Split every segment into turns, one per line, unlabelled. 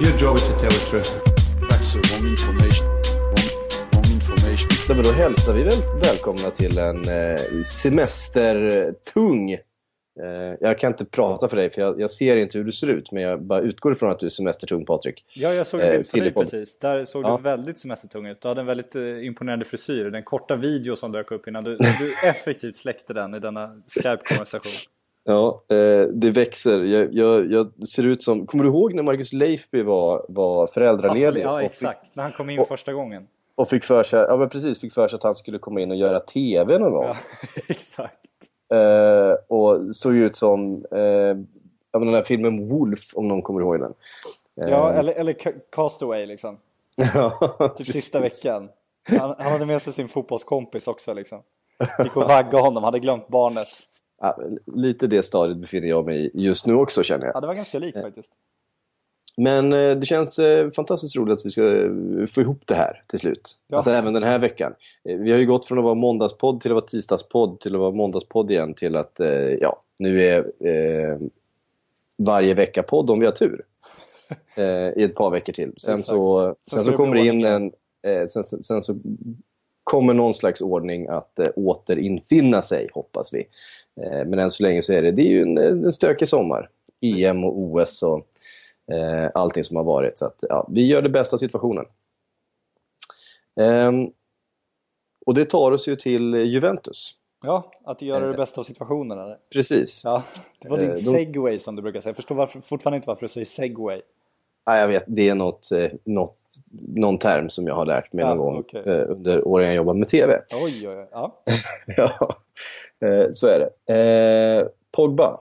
Your job is to tell the truth.
That's the wrong information. Wrong, wrong information.
Ja, men då hälsar vi väl välkomna till en eh, semestertung. Eh, jag kan inte prata för dig för jag, jag ser inte hur du ser ut men jag bara utgår ifrån att du är semestertung Patrik.
Ja, jag såg
Eh,
en bild på dig precis. Där såg
Ja.
du väldigt semestertung ut. Du hade en väldigt eh, imponerande frisyr. Den korta video som dök upp innan du, du effektivt släckte den i denna Skype-konversation.
Ja, eh, det växer. Jag, jag, jag ser ut som... Kommer du ihåg när Marcus Leifby var, var föräldraledig?
Ja,
och,
exakt. När han kom in
och-
första gången.
och fick för sig, ja, men precis, fick för sig att han skulle komma in och göra TV någon gång.
Ja, exakt.
Eh, och såg ut som eh, ja, den här filmen Wolf, om någon kommer ihåg den. Eh,
Ja, eller, eller Ca- Castaway liksom.
ja,
Typ
precis.
sista veckan. Han, han hade med sig sin fotbollskompis också liksom. Gick och vaggade honom, hade glömt barnet.
Ja, lite det stadiet befinner jag mig i just nu också känner jag.
Ja, det var ganska likt faktiskt.
Men eh, det känns eh, fantastiskt roligt att vi ska eh, få ihop det här till slut.
Ja.
Alltså även den här veckan. Eh, vi har ju gått från att vara måndagspodd till att vara tisdagspodd till att vara måndagspodd igen till att, eh, ja, nu är eh, varje vecka podd om vi har tur. Eh, I ett par veckor till. Sen så, sen
ska
så
det
kommer det in en... Eh, sen, sen, sen så kommer någon slags ordning att eh, återinfinna sig, hoppas vi. Eh, men än så länge så är det, det är ju en, en stökig sommar. EM och OS och eh, allting som har varit. Så att, ja, vi gör det bästa av situationen. Ehm, och det tar oss ju till Juventus.
Ja, att göra
Eh.
det bästa av situationen. Eller?
Precis.
Ja, det var din
Eh,
segway som du brukar säga. Jag förstår varför, fortfarande inte varför du säger segway.
Ja, jag vet, det är något, eh, något, någon term som jag har lärt mig
Ja,
någon gång
okej.
eh, under åren jag jobbat med TV.
Oj, oj, oj. Ja.
ja, eh, så är det. Eh, Pogba,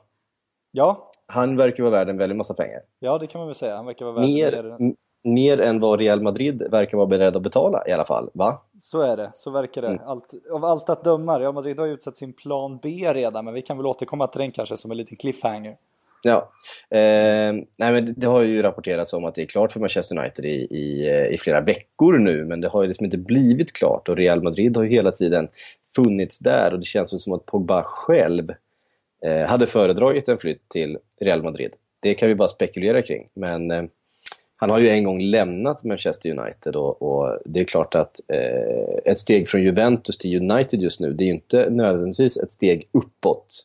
ja,
han verkar vara värd en väldig massa pengar.
ja, det kan man väl säga. Han verkar vara värd
Mer,
mer.
mer än vad Real Madrid verkar vara beredd att betala i alla fall, va?
Så är det, så verkar det.
Mm.
Allt, av allt att döma, Real Madrid har ju utsett sin plan B redan, men vi kan väl återkomma till den kanske som en liten cliffhanger.
Ja. Eh, nej, men det- har ju rapporterats om att det är klart för Manchester United i, i, eh, i flera veckor nu, men det har ju liksom inte blivit klart och Real Madrid har ju hela tiden funnits där och det känns som att Pogba själv eh, hade föredragit en flytt till Real Madrid. Det kan vi bara spekulera kring, men eh, han har ju en gång lämnat Manchester United och, och det är klart att eh, ett steg från Juventus till United just nu, det är ju inte nödvändigtvis ett steg uppåt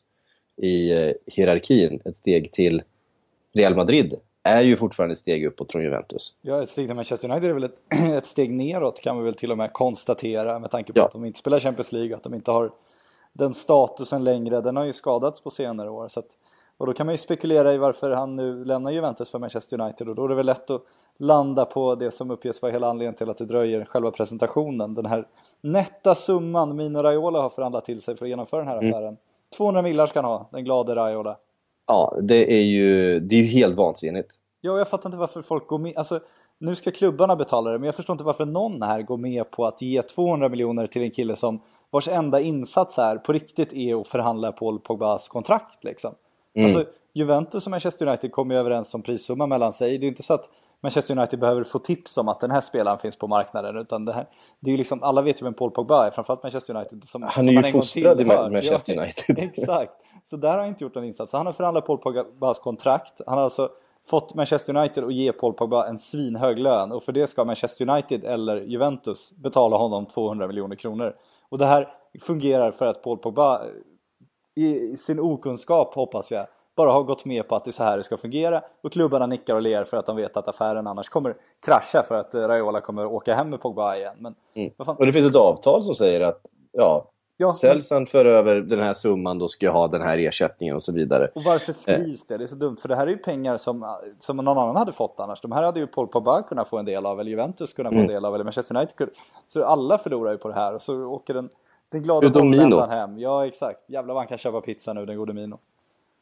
i eh, hierarkin, ett steg till Real Madrid, är ju fortfarande ett steg uppåt från Juventus.
Ja, ett steg till Manchester United är väl ett, ett steg neråt kan vi väl till och med konstatera med tanke på
Ja.
att de inte spelar Champions League, att de inte har den statusen längre. Den har ju skadats på senare år. Så att, och då kan man ju spekulera i varför han nu lämnar Juventus för Manchester United och då är det väl lätt att landa på det som uppges vara hela anledningen till att det dröjer själva presentationen. Den här nätta summan Mino Raiola har förhandlat till sig för att genomföra den här
Mm.
Affären. 200 millar ska han ha, den glade Raiola.
Ja, det är ju, det är ju helt vansinnigt.
Ja, jag fattar inte varför folk går med. Alltså, nu ska klubbarna betala det, men jag förstår inte varför någon här går med på att ge 200 miljoner till en kille som vars enda insats här på riktigt är att förhandla Paul Pogbas kontrakt. Liksom. Alltså, Juventus och Manchester United kommer ju överens om prissumma mellan sig. Det är inte så att Manchester United behöver få tips om att den här spelaren finns på marknaden. Utan det här, det är ju liksom, alla vet ju vem Paul Pogba är, framförallt Manchester United. Som,
Han
som
är ju
en gång
fostrad i. Manchester United.
Exakt. Så där har han inte gjort någon insats. Han har förhandlat Paul Pogbas kontrakt. Han har alltså fått Manchester United att ge Paul Pogba en svinhög lön. Och för det ska Manchester United eller Juventus betala honom 200 miljoner kronor. Och det här fungerar för att Paul Pogba i sin okunskap hoppas jag bara har gått med på att det är så här det ska fungera och klubbarna nickar och ler för att de vet att affären annars kommer krascha för att eh, Raiola kommer åka hem med Pogba igen. Men fan?
Och det finns ett avtal som säger att ja,
Ja,
säljs han för över den här summan då ska jag ha den här ersättningen och så vidare.
Och varför skrivs det? Det är så dumt, för det här är ju pengar som, som någon annan hade fått annars. De här hade ju Paul Pogba kunnat få en del av, eller Juventus kunnat få en del av, eller Manchester United kunde. Så alla förlorar ju på det här och så åker den, den glada
Utom Mino.
hem. Ja, exakt. Jävlar vad han kan köpa pizza nu, den gode Mino.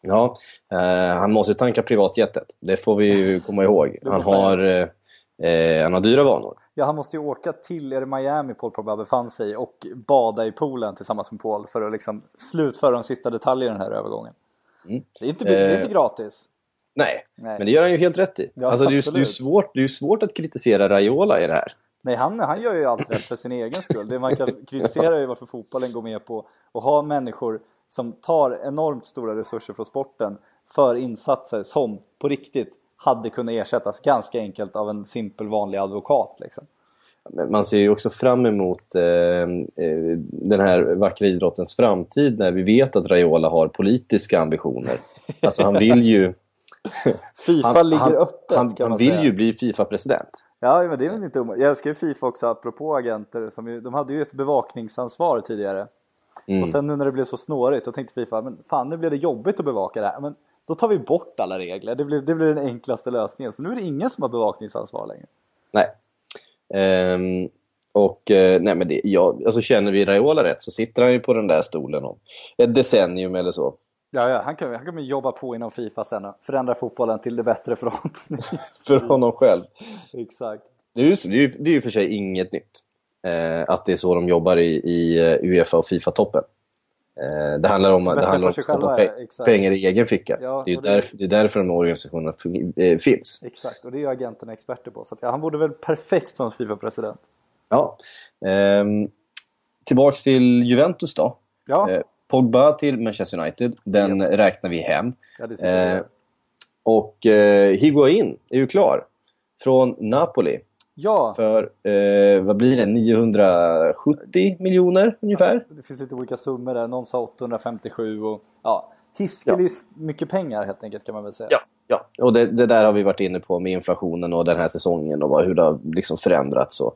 Ja, eh, han måste tanka privatjetet. Det får vi ju komma ihåg. Han har, eh, eh, han har dyra vanor.
Ja, han måste ju åka till, är det Miami Paul Pogba befann sig och bada i poolen tillsammans med Paul för att liksom slutföra de sista detaljerna i den här övergången.
Mm.
Det, är inte, det är
Eh,
inte gratis.
Nej,
Nej.
men det gör han ju helt rätt i.
Ja,
alltså, det, är ju, det, är svårt, det är svårt att kritisera Raiola i det här.
Nej, han, han gör ju allt rätt för sin egen skull. Det man kan kritisera är varför fotbollen går med på att ha människor som tar enormt stora resurser från sporten för insatser som på riktigt hade kunnat ersättas ganska enkelt av en simpel vanlig advokat. Liksom.
Man ser ju också fram emot eh, eh, den här vackra idrottens framtid när vi vet att Raiola har politiska ambitioner. Alltså han vill ju...
Fifa
Han,
ligger
han,
öppet
han,
kan
han
man
vill
säga.
ju bli Fifa-president.
Ja, men det är väl inte omöjligt. Jag älskar ju Fifa också, apropå agenter. Som ju, de hade ju ett bevakningsansvar tidigare.
Mm.
Och sen nu när det blev så snårigt, då tänkte Fifa, men fan nu blir det jobbigt att bevaka det här. Men då tar vi bort alla regler. Det blir, det blir den enklaste lösningen. Så nu är det ingen som har bevakningsansvar längre.
Nej. Ehm, och eh, nej men det, ja, alltså känner vi Raiola rätt så sitter han ju på den där stolen om ett decennium eller så.
Ja, ja, han kan han kommer jobba på inom Fifa sen och förändra fotbollen till det bättre förhoppningsvis.
För honom själv.
Exakt.
Det är ju, det är ju, det är ju för sig inget nytt. Eh, att det är så de jobbar i, i eh, Uefa och Fifa-toppen. Eh, det handlar om, det handlar om
för
att stoppa pe-
exakt.
pengar i egen ficka.
Ja,
det, är
det-
därför, det är därför de organisationerna eh, finns.
Exakt, och det är agenterna experter på. Så att, ja, han borde väl perfekt som Fifa-president.
Ja. Ehm, tillbaks till Juventus då.
Ja,
Eh, Pogba till Manchester United. Den räknar vi hem.
ja.
Eh, och eh, Higuain är ju klar. Från Napoli.
Ja,
För, eh, vad blir det, 970 miljoner ungefär?
det finns lite olika summor där. Någon sa 857 och ja, hiskeligt mycket pengar helt enkelt kan man väl säga.
Ja, ja. och det, det där har vi varit inne på med inflationen och den här säsongen och hur det har liksom förändrats och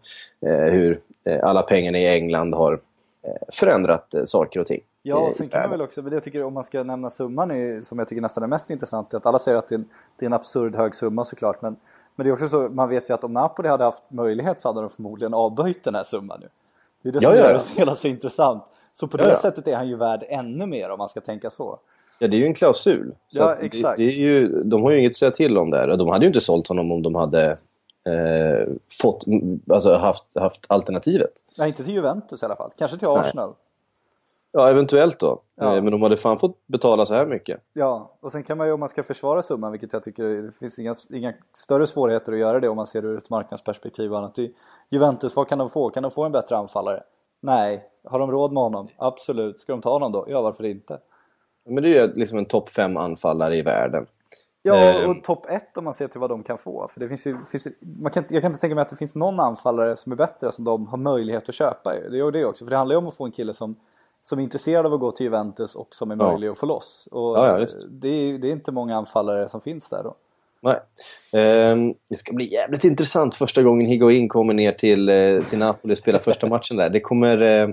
eh, hur eh, alla pengarna i England har eh, förändrat eh, saker och ting.
Ja,
eh,
och
i
sen kan man
världen.
väl också, men jag tycker om man ska nämna summan är, som jag tycker nästan är mest intressant, är att alla säger att det är en, det är en absurd hög summa såklart, men, men det är också så, man vet ju att om Napoli hade haft möjlighet så hade de förmodligen avböjt den här summan nu. Det är det som
Ja,
gör det så hela så intressant. Så på det
ja.
sättet är han ju värd ännu mer om man ska tänka så.
Ja, det är ju en klausul. Så
Ja,
att det,
exakt.
det är ju, de har ju inget att säga till om där. Och de hade ju inte sålt honom om de hade eh, fått, alltså haft, haft alternativet.
Nej, inte till Juventus i alla fall. Kanske till Arsenal.
Ja, eventuellt då.
Ja.
Eh, Men de hade fan fått betala så här mycket.
Ja, och sen kan man ju om man ska försvara summan, vilket jag tycker det finns inga, inga större svårigheter att göra det om man ser det ur ett marknadsperspektiv och annat. Juventus, vad kan de få? Kan de få en bättre anfallare? Nej. Har de råd med honom? Absolut. Ska de ta honom då? Ja, varför inte?
Men det är ju liksom en topp fem anfallare i världen.
Ja,
Ehm.
och topp ett om man ser till vad de kan få. För det finns ju, finns, man kan, jag kan inte tänka mig att det finns någon anfallare som är bättre som de har möjlighet att köpa. Det gör det också, för det handlar ju om att få en kille som, som är intresserad av att gå till Juventus och som är
Ja.
möjlig att få loss. Och
Ja, ja, visst.
det, är, det är inte många anfallare som finns där då.
Nej. Ehm, det ska bli jävligt intressant första gången Higuain kommer ner till, eh, till Napoli och spelar första matchen där. Det kommer, eh,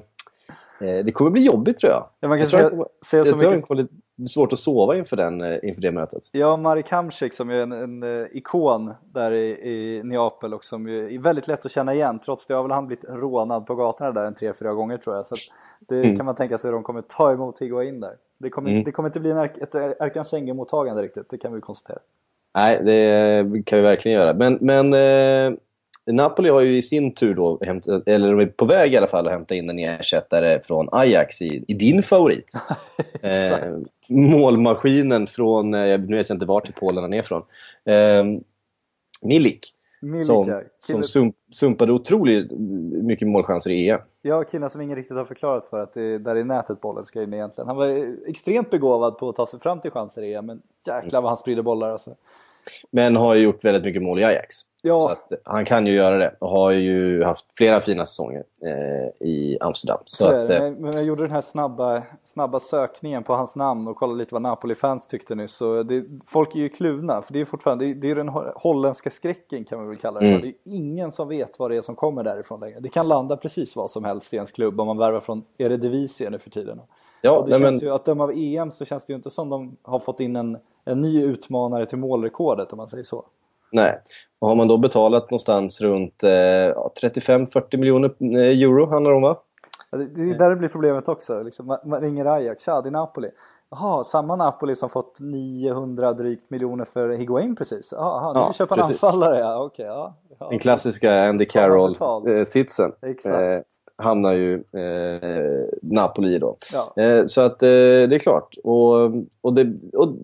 eh, det kommer bli jobbigt tror jag.
Ja, man kan
jag tror att det kommer-
säga
jag
så mycket.
Svårt att sova inför, den, eh, inför det mötet.
Ja, Marek Hamsik som är en, en eh, ikon där i, i Neapel och som är väldigt lätt att känna igen. Trots det har väl han blivit rånad på gatorna där en tre, fyra gånger tror jag. Så det kan man tänka sig att de kommer ta emot Higuain där. Det kommer,
Mm.
det kommer inte bli en, ett Erkan Senge-mottagande riktigt, det kan vi konstatera.
Nej, det kan vi verkligen göra. Men, men eh, Napoli har ju i sin tur då hämtat, eller de är på väg i alla fall att hämta in en ersättare från Ajax i, i din favorit. eh, målmaskinen från, eh, nu vet jag inte vart i Polen han är från. Eh, Milik.
Milik,
Som,
ja.
som sump, sumpade otroligt mycket målchanser i EM.
Ja, killen som ingen riktigt har förklarat för att det är där i nätet bollen ska in egentligen. Han var extremt begåvad på att ta sig fram till chanser i EM, men jäklar vad han sprider bollar alltså.
Men har ju gjort väldigt mycket mål i Ajax.
Ja.
Så att han kan ju göra det. Och har ju haft flera fina säsonger eh, i Amsterdam. Så,
Så
att, eh,
Men, jag gjorde den här snabba, snabba sökningen på hans namn och kollade lite vad Napoli-fans tyckte nyss. Så det, folk är ju kluvna, för det är fortfarande det är, det är den ho- holländska skräcken kan man väl kalla det för.
Mm.
Det är ingen som vet vad det är som kommer därifrån längre. Det kan landa precis vad som helst i ens klubb om man värvar från Eredivisie nu för tiden.
ja,
och det
nej,
känns
men,
ju, att döma av EM så känns det ju inte som de har fått in en, en ny utmanare till målrekordet om man säger så.
Nej. Och har man då betalat någonstans runt eh, ja, 35-40 miljoner eh, euro handlar det om va?
Det, är där det blir problemet också. Liksom, man, ringer Ajax, ja det är Napoli. Jaha, samma Napoli som fått 900 drygt miljoner för Higuain precis. Jaha, nu
Ja,
köpa en anfallare, ja okej. ja, ja.
Den klassiska Andy? Carroll-sitsen.
Exakt.
hamnar ju eh, Napoli då.
Ja.
Eh, så att eh, det är klart. Och, och, det, och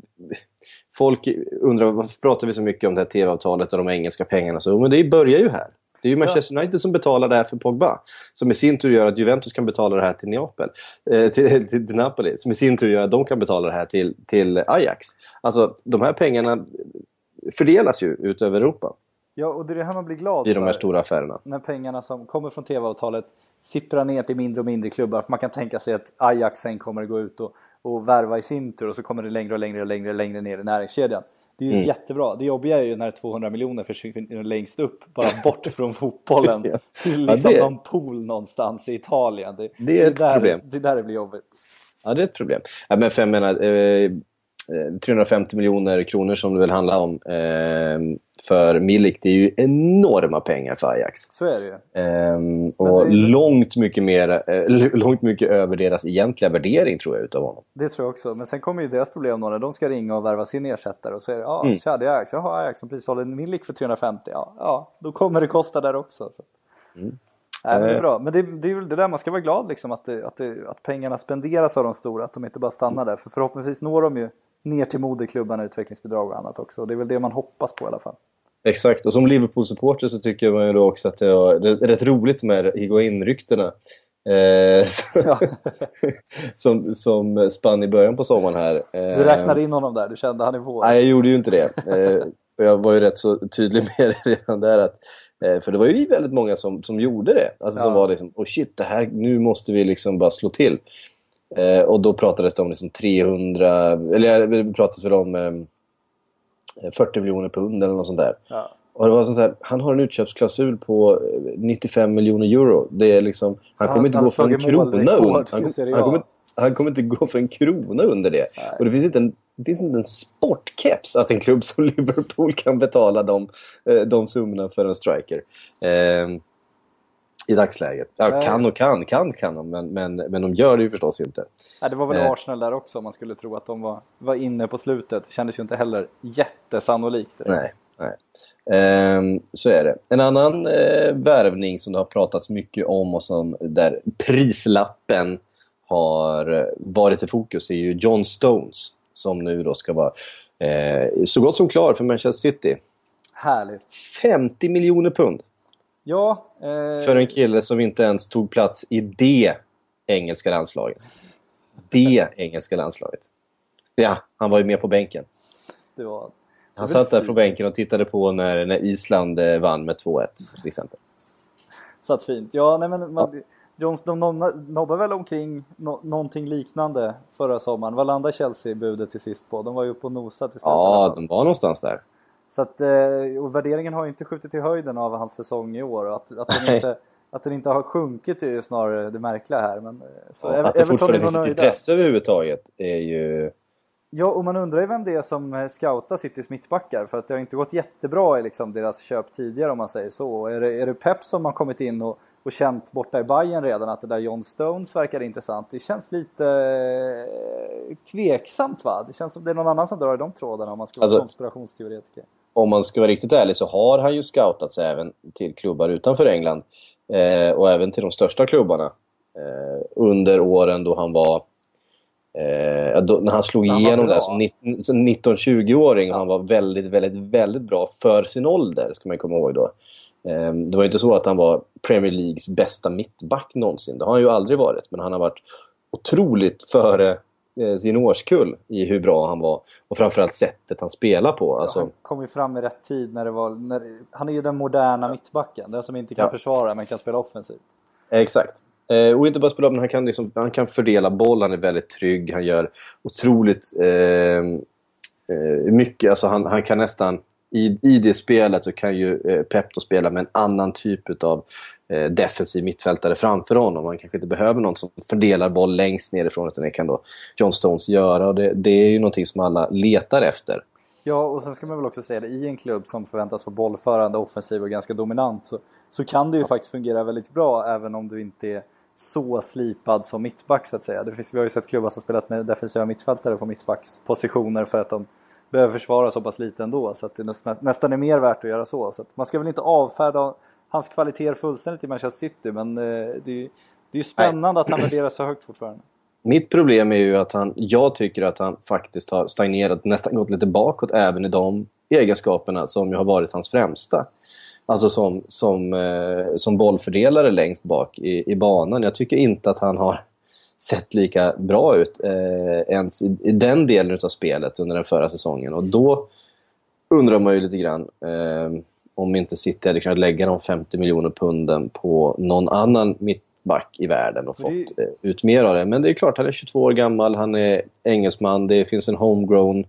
folk undrar varför pratar vi så mycket om det här tv-avtalet och de engelska pengarna. Så, men det börjar ju här. Det är ju Manchester United som betalar det här för Pogba. Som i sin tur gör att Juventus kan betala det här till Neapel. Eh, till, till, till Napoli. Som i sin tur gör att de kan betala det här till, till Ajax. Alltså de här pengarna fördelas ju ut över Europa
ja, och det är det här man blir glad
i de här
för.
stora affärerna.
När pengarna som kommer från tv-avtalet sipprar ner till mindre och mindre klubbar. För man kan tänka sig att Ajax sen kommer att gå ut och, och värva i sin tur och så kommer det längre och längre och längre, och längre ner i näringskedjan. Det är ju
Mm.
jättebra. Det jobbiga är ju när 200 miljoner försvinner längst upp, bara bort från fotbollen
Ja.
till
Ja,
liksom
det-
någon pool någonstans i Italien. Det,
Det är ett
där,
problem.
Det är där det blir jobbigt.
Ja, det är ett problem. Ja, men för jag menar, eh, 350 miljoner kronor som det väl handlar om eh, för Milik, det är ju enorma pengar för Ajax.
Så är det ju.
Eh, och
det ju-
långt mycket mer, eh, långt mycket över deras egentliga värdering tror jag utav honom.
Det tror jag också. Men sen kommer ju deras problem då när de ska ringa och värva sin ersättare och säger ja,
Mm.
tja det är Ajax. Jaha, Ajax som precis håller en Milik för 350. Ja, ja, då kommer det kosta där också. Så.
Mm.
Nej, men det är
Eh.
bra. Men det, det är väl det där man ska vara glad liksom att, det, att, det, att pengarna spenderas av de stora. Att de inte bara stannar där. För förhoppningsvis når de ju ner till moderklubbarna utvecklingsbidrag och annat också. Det är väl det man hoppas på i alla fall.
Exakt, och som Liverpool-supporter så tycker man ju då också att det är det är rätt roligt med Higuain-ryktena. Eh,
Ja.
som, som spann i början på sommaren här.
Du
Eh,
räknade in honom där, du kände han är vår.
Nej, jag gjorde ju inte det. Eh, och jag var ju rätt så tydlig med det redan där. Att, eh, för det var ju väldigt många som, som gjorde det. Alltså som
Ja.
var liksom, oh shit, det här, nu måste vi liksom bara slå till. Eh, och då pratades det om liksom 300, eller det pratades väl om eh, 40 miljoner pund eller något sånt där.
Ja.
Och det var så här, han har en utköpsklausul på eh, 95 miljoner euro. Det är liksom, han
Han-
kommer inte
han
gå för en krona under. Han, kommer, han kommer inte gå för en krona under det. Och det finns inte en, det finns inte en sportkeps att en klubb som Liverpool kan betala de, eh, de summorna för en striker. Eh, I dagsläget. Ja, kan och kan, kan kan de, men, men, men de gör det ju förstås inte.
Nej, det var väl
Eh.
Arsenal där också om man skulle tro att de var, var inne på slutet. Det kändes ju inte heller jättesannolikt.
Nej, nej. Ehm, så är det. En annan eh, värvning som det har pratats mycket om och som där prislappen har eh, varit i fokus är ju John Stones som nu då ska vara eh, så gott som klar för Manchester City.
Härligt.
50 miljoner pund
Ja, eh,
för en kille som inte ens tog plats i det engelska landslaget. Det engelska landslaget. Ja, han var ju med på bänken.
det var...
Han satt där på bänken och tittade på när, när Island eh, vann med 2-1 till exempel.
Satt fint. Ja, nej men man, Jones, de nobbar väl omkring no, någonting liknande förra sommaren. Vad landade Chelsea-budet till sist på? De var ju och nosade till slut.
Ja, de var någonstans där.
Så att, eh, och värderingen har ju inte skjutit i höjden av hans säsong i år. Och att, att, den, inte, att den inte har sjunkit är ju snarare det märkliga här. Men, eh, så
Ja, att det fortfarande finns ett intresse överhuvudtaget är ju...
Ja, och man undrar ju vem det är som eh, scoutar Citys mittbackar. För att det har inte gått jättebra i liksom deras köp tidigare om man säger så. Är det, är det Pep som har kommit in och, och känt borta i Bayern redan att det där John Stones verkar intressant? Det känns lite eh, tveksamt va? Det känns som det är någon annan som drar i de trådarna om man ska vara
Alltså-
konspirationsteoretiker.
Om man ska vara riktigt ärlig så har han ju scoutats även till klubbar utanför England. Eh, och även till de största klubbarna. Eh, under åren då han var... Eh, då, när han slog
Han
igenom där som nitt- som 19-20-åring. Han var väldigt, väldigt, väldigt bra för sin ålder, ska man komma ihåg då. Eh, det var ju inte så att han var Premier Leagues bästa mittback någonsin. Det har han ju aldrig varit. Men han har varit otroligt före sin årskull i hur bra han var. Och framförallt sättet han spelar på. Alltså,
Han kom ju fram i rätt tid när det var... När, han är ju den moderna mittbacken. Den som inte kan
Ja.
försvara men kan spela offensivt.
Exakt. Eh, och inte bara spela, men han kan, liksom, han kan fördela boll, han är väldigt trygg, han gör otroligt eh, eh, mycket. Alltså han, han kan nästan, i, i det spelet så kan ju eh, Pep då spela med en annan typ av eh, defensiv mittfältare framför honom. Han kanske inte behöver någon som fördelar boll längst nerifrån, utan det kan då John Stones göra. Och det, det är ju någonting som alla letar efter.
Ja, och sen ska man väl också säga det, i en klubb som förväntas vara bollförande, offensiv och ganska dominant så, så kan det ju faktiskt fungera väldigt bra även om du inte är så slipad som mittback så att säga. Det finns, vi har ju sett klubbar som spelat med defensiva mittfältare på mittbackspositioner för att de behöver försvara så pass lite ändå. Så att det nästan, nästan är mer värt att göra så. så man ska väl inte avfärda hans kvaliteter fullständigt i Manchester City men eh, det, är, ju- det är ju spännande att han värderas så högt fortfarande.
Mitt problem är ju att han, jag tycker att han faktiskt har stagnerat, nästan gått lite bakåt även i de egenskaperna som ju har varit hans främsta. Alltså som, som, eh, som bollfördelare längst bak i, i banan. Jag tycker inte att han har sett lika bra ut eh, ens i, i den delen av spelet under den förra säsongen. Och då undrar man ju lite grann eh, om inte City hade kunnat lägga de 50 miljoner punden på någon annan mittback i världen och fått eh, ut mer av det. Men det är klart, han är 22 år gammal, han är engelsman, det finns en homegrown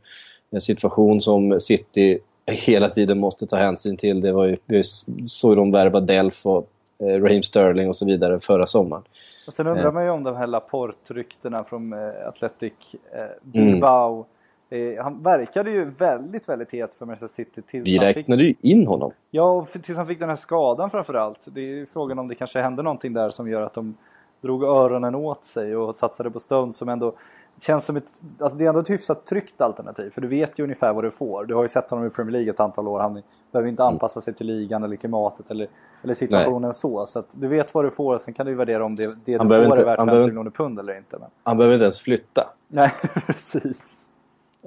eh, situation som City hela tiden måste ta hänsyn till. Det var ju, vi såg de värva Delf och eh, Raheem Sterling och så vidare förra sommaren.
Och sen undrar man ju om de här Laporte-ryktena från eh, Athletic eh, Bilbao. Eh, han verkade ju väldigt, väldigt het för Manchester City tills
Vi räknade ju in honom.
Ja, och tills han fick den här skadan framförallt. Det är ju frågan om det kanske hände någonting där som gör att de drog öronen åt sig och satsade på Stones som ändå känns som ett... Alltså det är ändå ett hyfsat tryggt alternativ. För du vet ju ungefär vad du får. Du har ju sett honom i Premier League ett antal år. Han behöver inte anpassa sig till ligan eller klimatet eller, eller situationen så. Så att du vet vad du får. Sen kan du värdera om det, det du får
behöver
är
inte-
värt
han
50
behöver-
miljoner pund eller inte. Men...
Han behöver inte ens flytta.
Nej, precis.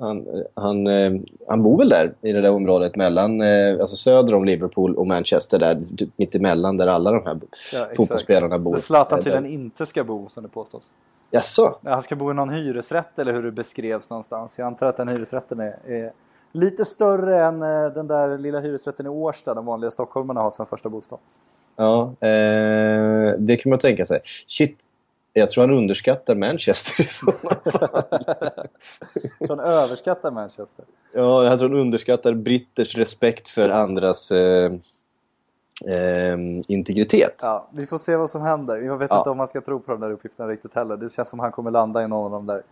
Han, han, eh, han bor väl där i det där området mellan, eh, alltså söder om Liverpool och Manchester, där, typ mitt emellan där alla de här
Ja,
fotbollsspelarna bor.
Där Zlatan tydligen inte ska bo som det påstås.
Jaså?
Ja, Han ska bo i någon hyresrätt eller hur det beskrevs någonstans. Jag antar att den hyresrätten är, är lite större än eh, den där lilla hyresrätten i Årsta de vanliga stockholmarna har som första bostad.
Ja, eh, det kan man tänka sig. Shit, jag tror han underskattar Manchester i sådana fall.
Så han överskattar Manchester.
Ja, jag tror han underskattar britters respekt för andras eh, eh, integritet.
Ja, vi får se vad som händer. Jag vet
Ja.
inte om man ska tro på de där uppgifterna riktigt heller. Det känns som han kommer landa i någon av de där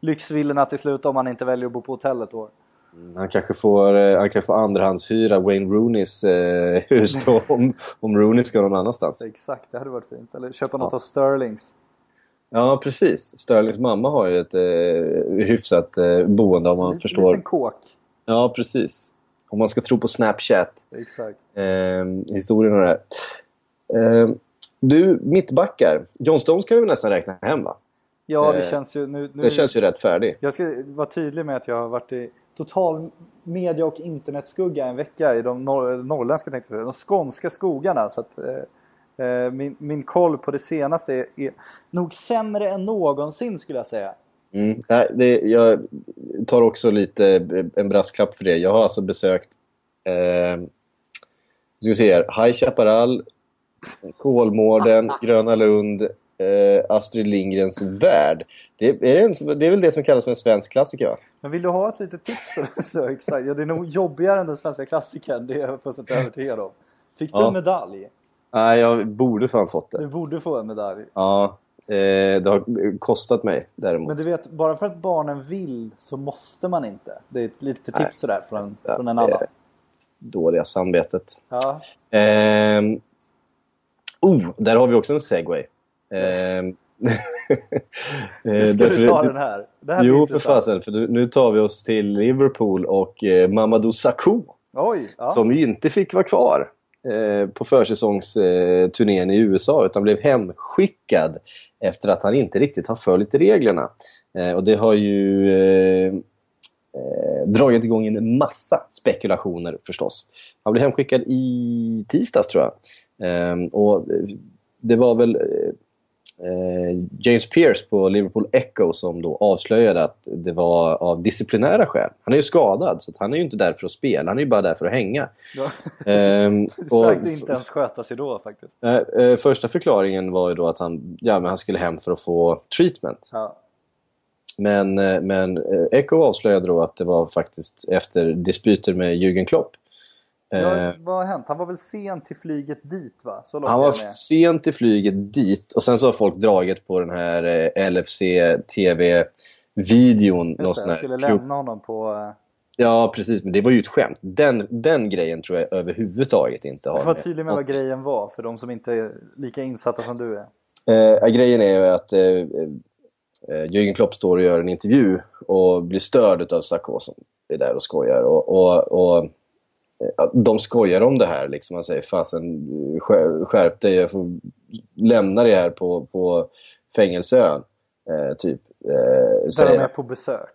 lyxvillorna till slut om han inte väljer att bo på hotell ett år.
Han kanske får, eh, han kan få andrahandshyra Wayne Rooneys eh, hus då, om, om Rooney ska någon annanstans.
Exakt, det hade varit fint. Eller köpa något
Ja.
av Sterlings.
Ja, precis. Sterlings mamma har ju ett eh, hyfsat eh, boende om man
Lite-
förstår.
Liten kåk.
Ja, precis. Om man ska tro på Snapchat.
Exakt.
Eh, historien och det här. Eh, du, mittbackar. John Stones kan vi nästan räkna hem, va?
Ja, det
Eh,
känns ju... Nu, nu...
Det känns ju rätt färdig.
Jag ska vara tydlig med att jag har varit i total media och internetskugga en vecka i de norr, norrländska, tänkte jag säga, de skånska skogarna. Så att, eh, eh, min, min koll på det senaste är, är nog sämre än någonsin skulle jag säga.
Mm. Det, jag tar också lite en brasklapp för det. Jag har alltså besökt eh, ska vi se här, High Chaparral, Kolmården, Gröna Lund, eh, Astrid Lindgrens Värld. Det är, en, det är väl det som kallas för en svensk klassiker, va?
Men vill du ha ett litet tips? så, exakt. Ja, det är nog jobbigare än den svenska klassikern, det är jag fullständigt övertygad om. Fick du
Ja.
en medalj?
Nej, jag borde fan fått
Du
det.
borde få en medalj.
Ja, det har kostat mig däremot.
Men du vet, bara för att barnen vill så måste man inte. Det är ett litet
Nej.
tips sådär från,
Ja,
från en annan.
Dåliga samvetet.
Ja,
Ehm, oh, där har vi också en segway. Ehm,
nu
eh,
ska
därför-
du ta den här. Det här
Jo, för fasen. För nu- nu tar vi oss till Liverpool och eh, Mamadou Sakho.
Oj! Ja.
Som ju inte fick vara kvar eh, på försäsongsturnén eh, turnén i USA utan blev hemskickad efter att han inte riktigt har följt reglerna. Eh, och det har ju eh, eh, dragit igång en massa spekulationer förstås. Han blev hemskickad i tisdags tror jag. Eh, och det var väl eh, James Pierce på Liverpool Echo som då avslöjade att det var av disciplinära skäl. Han är ju skadad så han är ju inte där för att spela, han är ju bara där för att hänga.
Ja.
Ehm,
Starkt
och
att inte ens sköta sig då faktiskt.
eh, eh, första förklaringen var ju då att han, ja, men han skulle hem för att få treatment.
Ja.
Men, eh, men eh, Echo avslöjade då att det var faktiskt efter dispyter med Jürgen Klopp. Eh,
Ja, vad har hänt? Han var väl sen till flyget dit va? Så långt
Han var sent i flyget dit och sen så har folk dragit på den här eh, LFC TV-videon.
Just
någon
det,
sån
jag skulle
klubb-
lämna honom på... eh,
Ja, precis. Men det var ju ett skämt. Den, den grejen tror jag överhuvudtaget inte har
Jag var tydlig med vad grejen var för de som inte är lika insatta som du är.
Eh, grejen är ju att eh, eh, Jürgen Klopp står och gör en intervju och blir störd av som är där och skojar. Och, och, och eh, de skojar om det här. Liksom. Man säger fasen skär- skärp dig, jag får lämna dig här på, på fängelseön. Eh, typ. Eh,
Där de är på besök.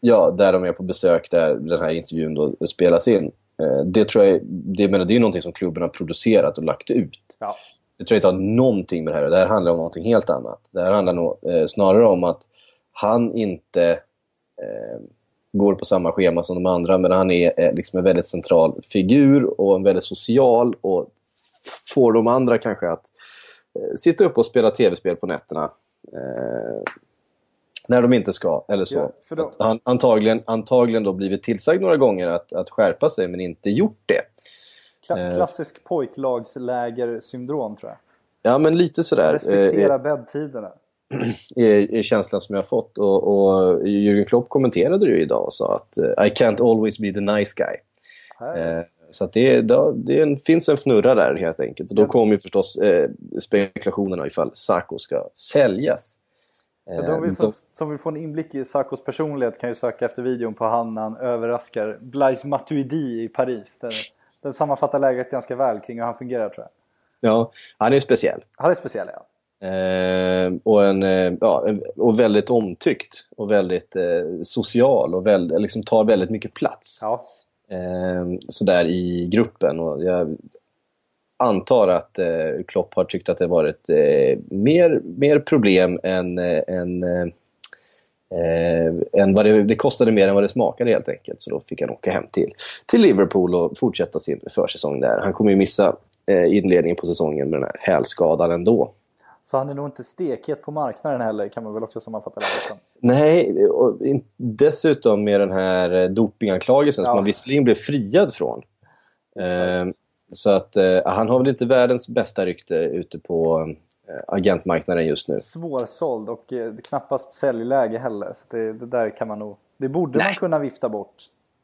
Ja, där de är på besök, där den här intervjun då spelas in. Eh, det tror jag, det, menar, det är någonting som klubben har producerat och lagt ut.
Ja.
Det tror jag inte har någonting med det här Det här handlar om någonting helt annat. Det här handlar nog eh, snarare om att han inte eh, går på samma schema som de andra, men han är eh, liksom en väldigt central figur och en väldigt social och får de andra kanske att eh, sitta upp och spela tv-spel på nätterna. Eh, när de inte ska, eller så.
Ja,
han antagligen, antagligen då blivit tillsagd några gånger att, att skärpa sig, men inte gjort det.
Kla-
Eh.
klassisk pojklagslägersyndrom tror jag.
Ja, men lite sådär.
Respektera
eh,
bäddtiderna.
Är, är känslan som jag har fått. Och, och Jürgen Klopp kommenterade det ju idag och sa att eh, I can't always be the nice guy. Eh, så det, det, det är en, finns en fnurra där helt enkelt. Och då kommer ju förstås eh, spekulationerna ifall Saco ska säljas.
Ja, vill,
Eh,
som, som vill få en inblick i Sarkos personlighet kan ju söka efter videon på han när han överraskar Blaise Matuidi i Paris. Den, den sammanfattar läget ganska väl kring hur han fungerar tror jag.
ja, han är speciell.
Han är speciell ja.
Eh, och, en, eh, ja, och väldigt omtyckt och väldigt eh, social och väl, liksom tar väldigt mycket plats.
ja.
eh, sådär i gruppen. Och jag antar att eh, Klopp har tyckt att det varit mer, mer problem än, än, eh, än vad det, det kostade mer än vad det smakade helt enkelt. Så då fick han åka hem till, till Liverpool och fortsätta sin försäsong där. Han kommer ju missa eh, inledningen på säsongen med den här hälskadan ändå.
Så han är nog inte stekhet på marknaden heller kan man väl också sammanfatta läget som.
Nej, och dessutom med den här eh, dopinganklagelsen
Ja.
som han visserligen blev friad från. Eh, så att eh, han har väl inte världens bästa rykte ute på eh, agentmarknaden just nu.
Svårsåld och eh, knappast säljläge heller. Så det, det där kan man nog... Det borde man kunna vifta bort.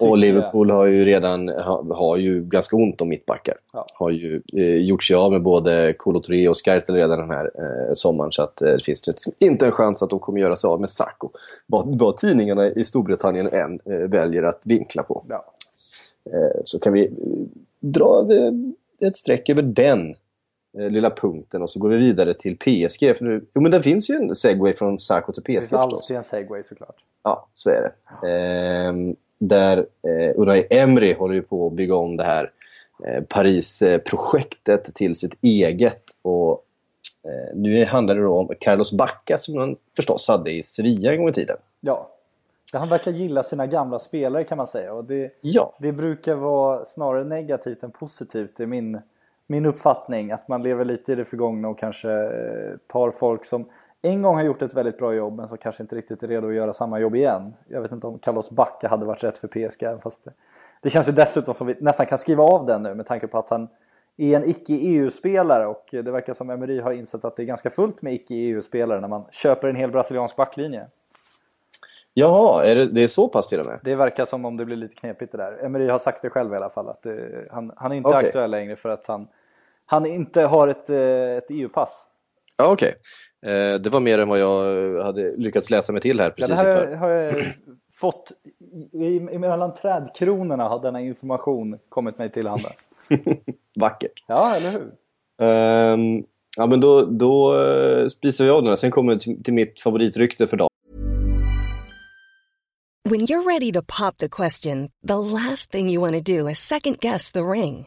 Och. Liverpool har ju redan ha, har ju ganska ont om mittbackar.
Ja.
Har ju eh, gjort sig av med både Kolo Touré och Skertel redan den här eh, sommaren. Så att, eh, det finns inte en chans att de kommer göra sig av med Sacco. Vad, vad tidningarna i Storbritannien än eh, väljer att vinkla på.
Ja.
Eh, så kan vi eh, dra eh, ett streck över den lilla punkten och så går vi vidare till PSG. För nu, jo, men det finns ju en segway från Sacco till
Det
PSG
finns
förstås.
alltid en segway såklart.
Ja, så är det. Ehm, där eh, Unai Emery håller ju på att bygga om det här eh, Paris-projektet till sitt eget. Och eh, nu handlar det då om Carlos Bacca som han förstås hade i Sevilla en gång i tiden.
Ja. Han verkar gilla sina gamla spelare kan man säga. Och det,
Ja,
det brukar vara snarare negativt än positivt. Är min, min uppfattning. Att man lever lite i det förgångna och kanske eh, tar folk som en gång har gjort ett väldigt bra jobb men som kanske inte riktigt är redo att göra samma jobb igen. Jag vet inte om Carlos Bacca hade varit rätt för PSG. Fast det, det känns ju dessutom som vi nästan kan skriva av den nu med tanke på att han är en icke-EU-spelare och det verkar som Emery har insett att det är ganska fullt med icke-EU-spelare när man köper en hel brasiliansk backlinje.
Jaha, är det, det är så pass till och med?
Det verkar som om det blir lite knepigt det där. Emery har sagt det själv i alla fall att det, han, han är inte
Okej.
aktuell längre för att han, han inte har ett, eh, ett EU-pass.
Ja, okej. Eh, det var mer än vad jag hade lyckats läsa mig till här
Ja,
precis
det här
inför.
har jag fått, i, i, mellan trädkronorna har denna information kommit mig till handa.
Vackert.
Ja, eller hur?
Ehm, ja, men då, då spisar vi av den här. Sen kommer vi till, till mitt favoritrykte för dagen.
When you're ready to pop the question, the last thing you want to do is second guess the ring.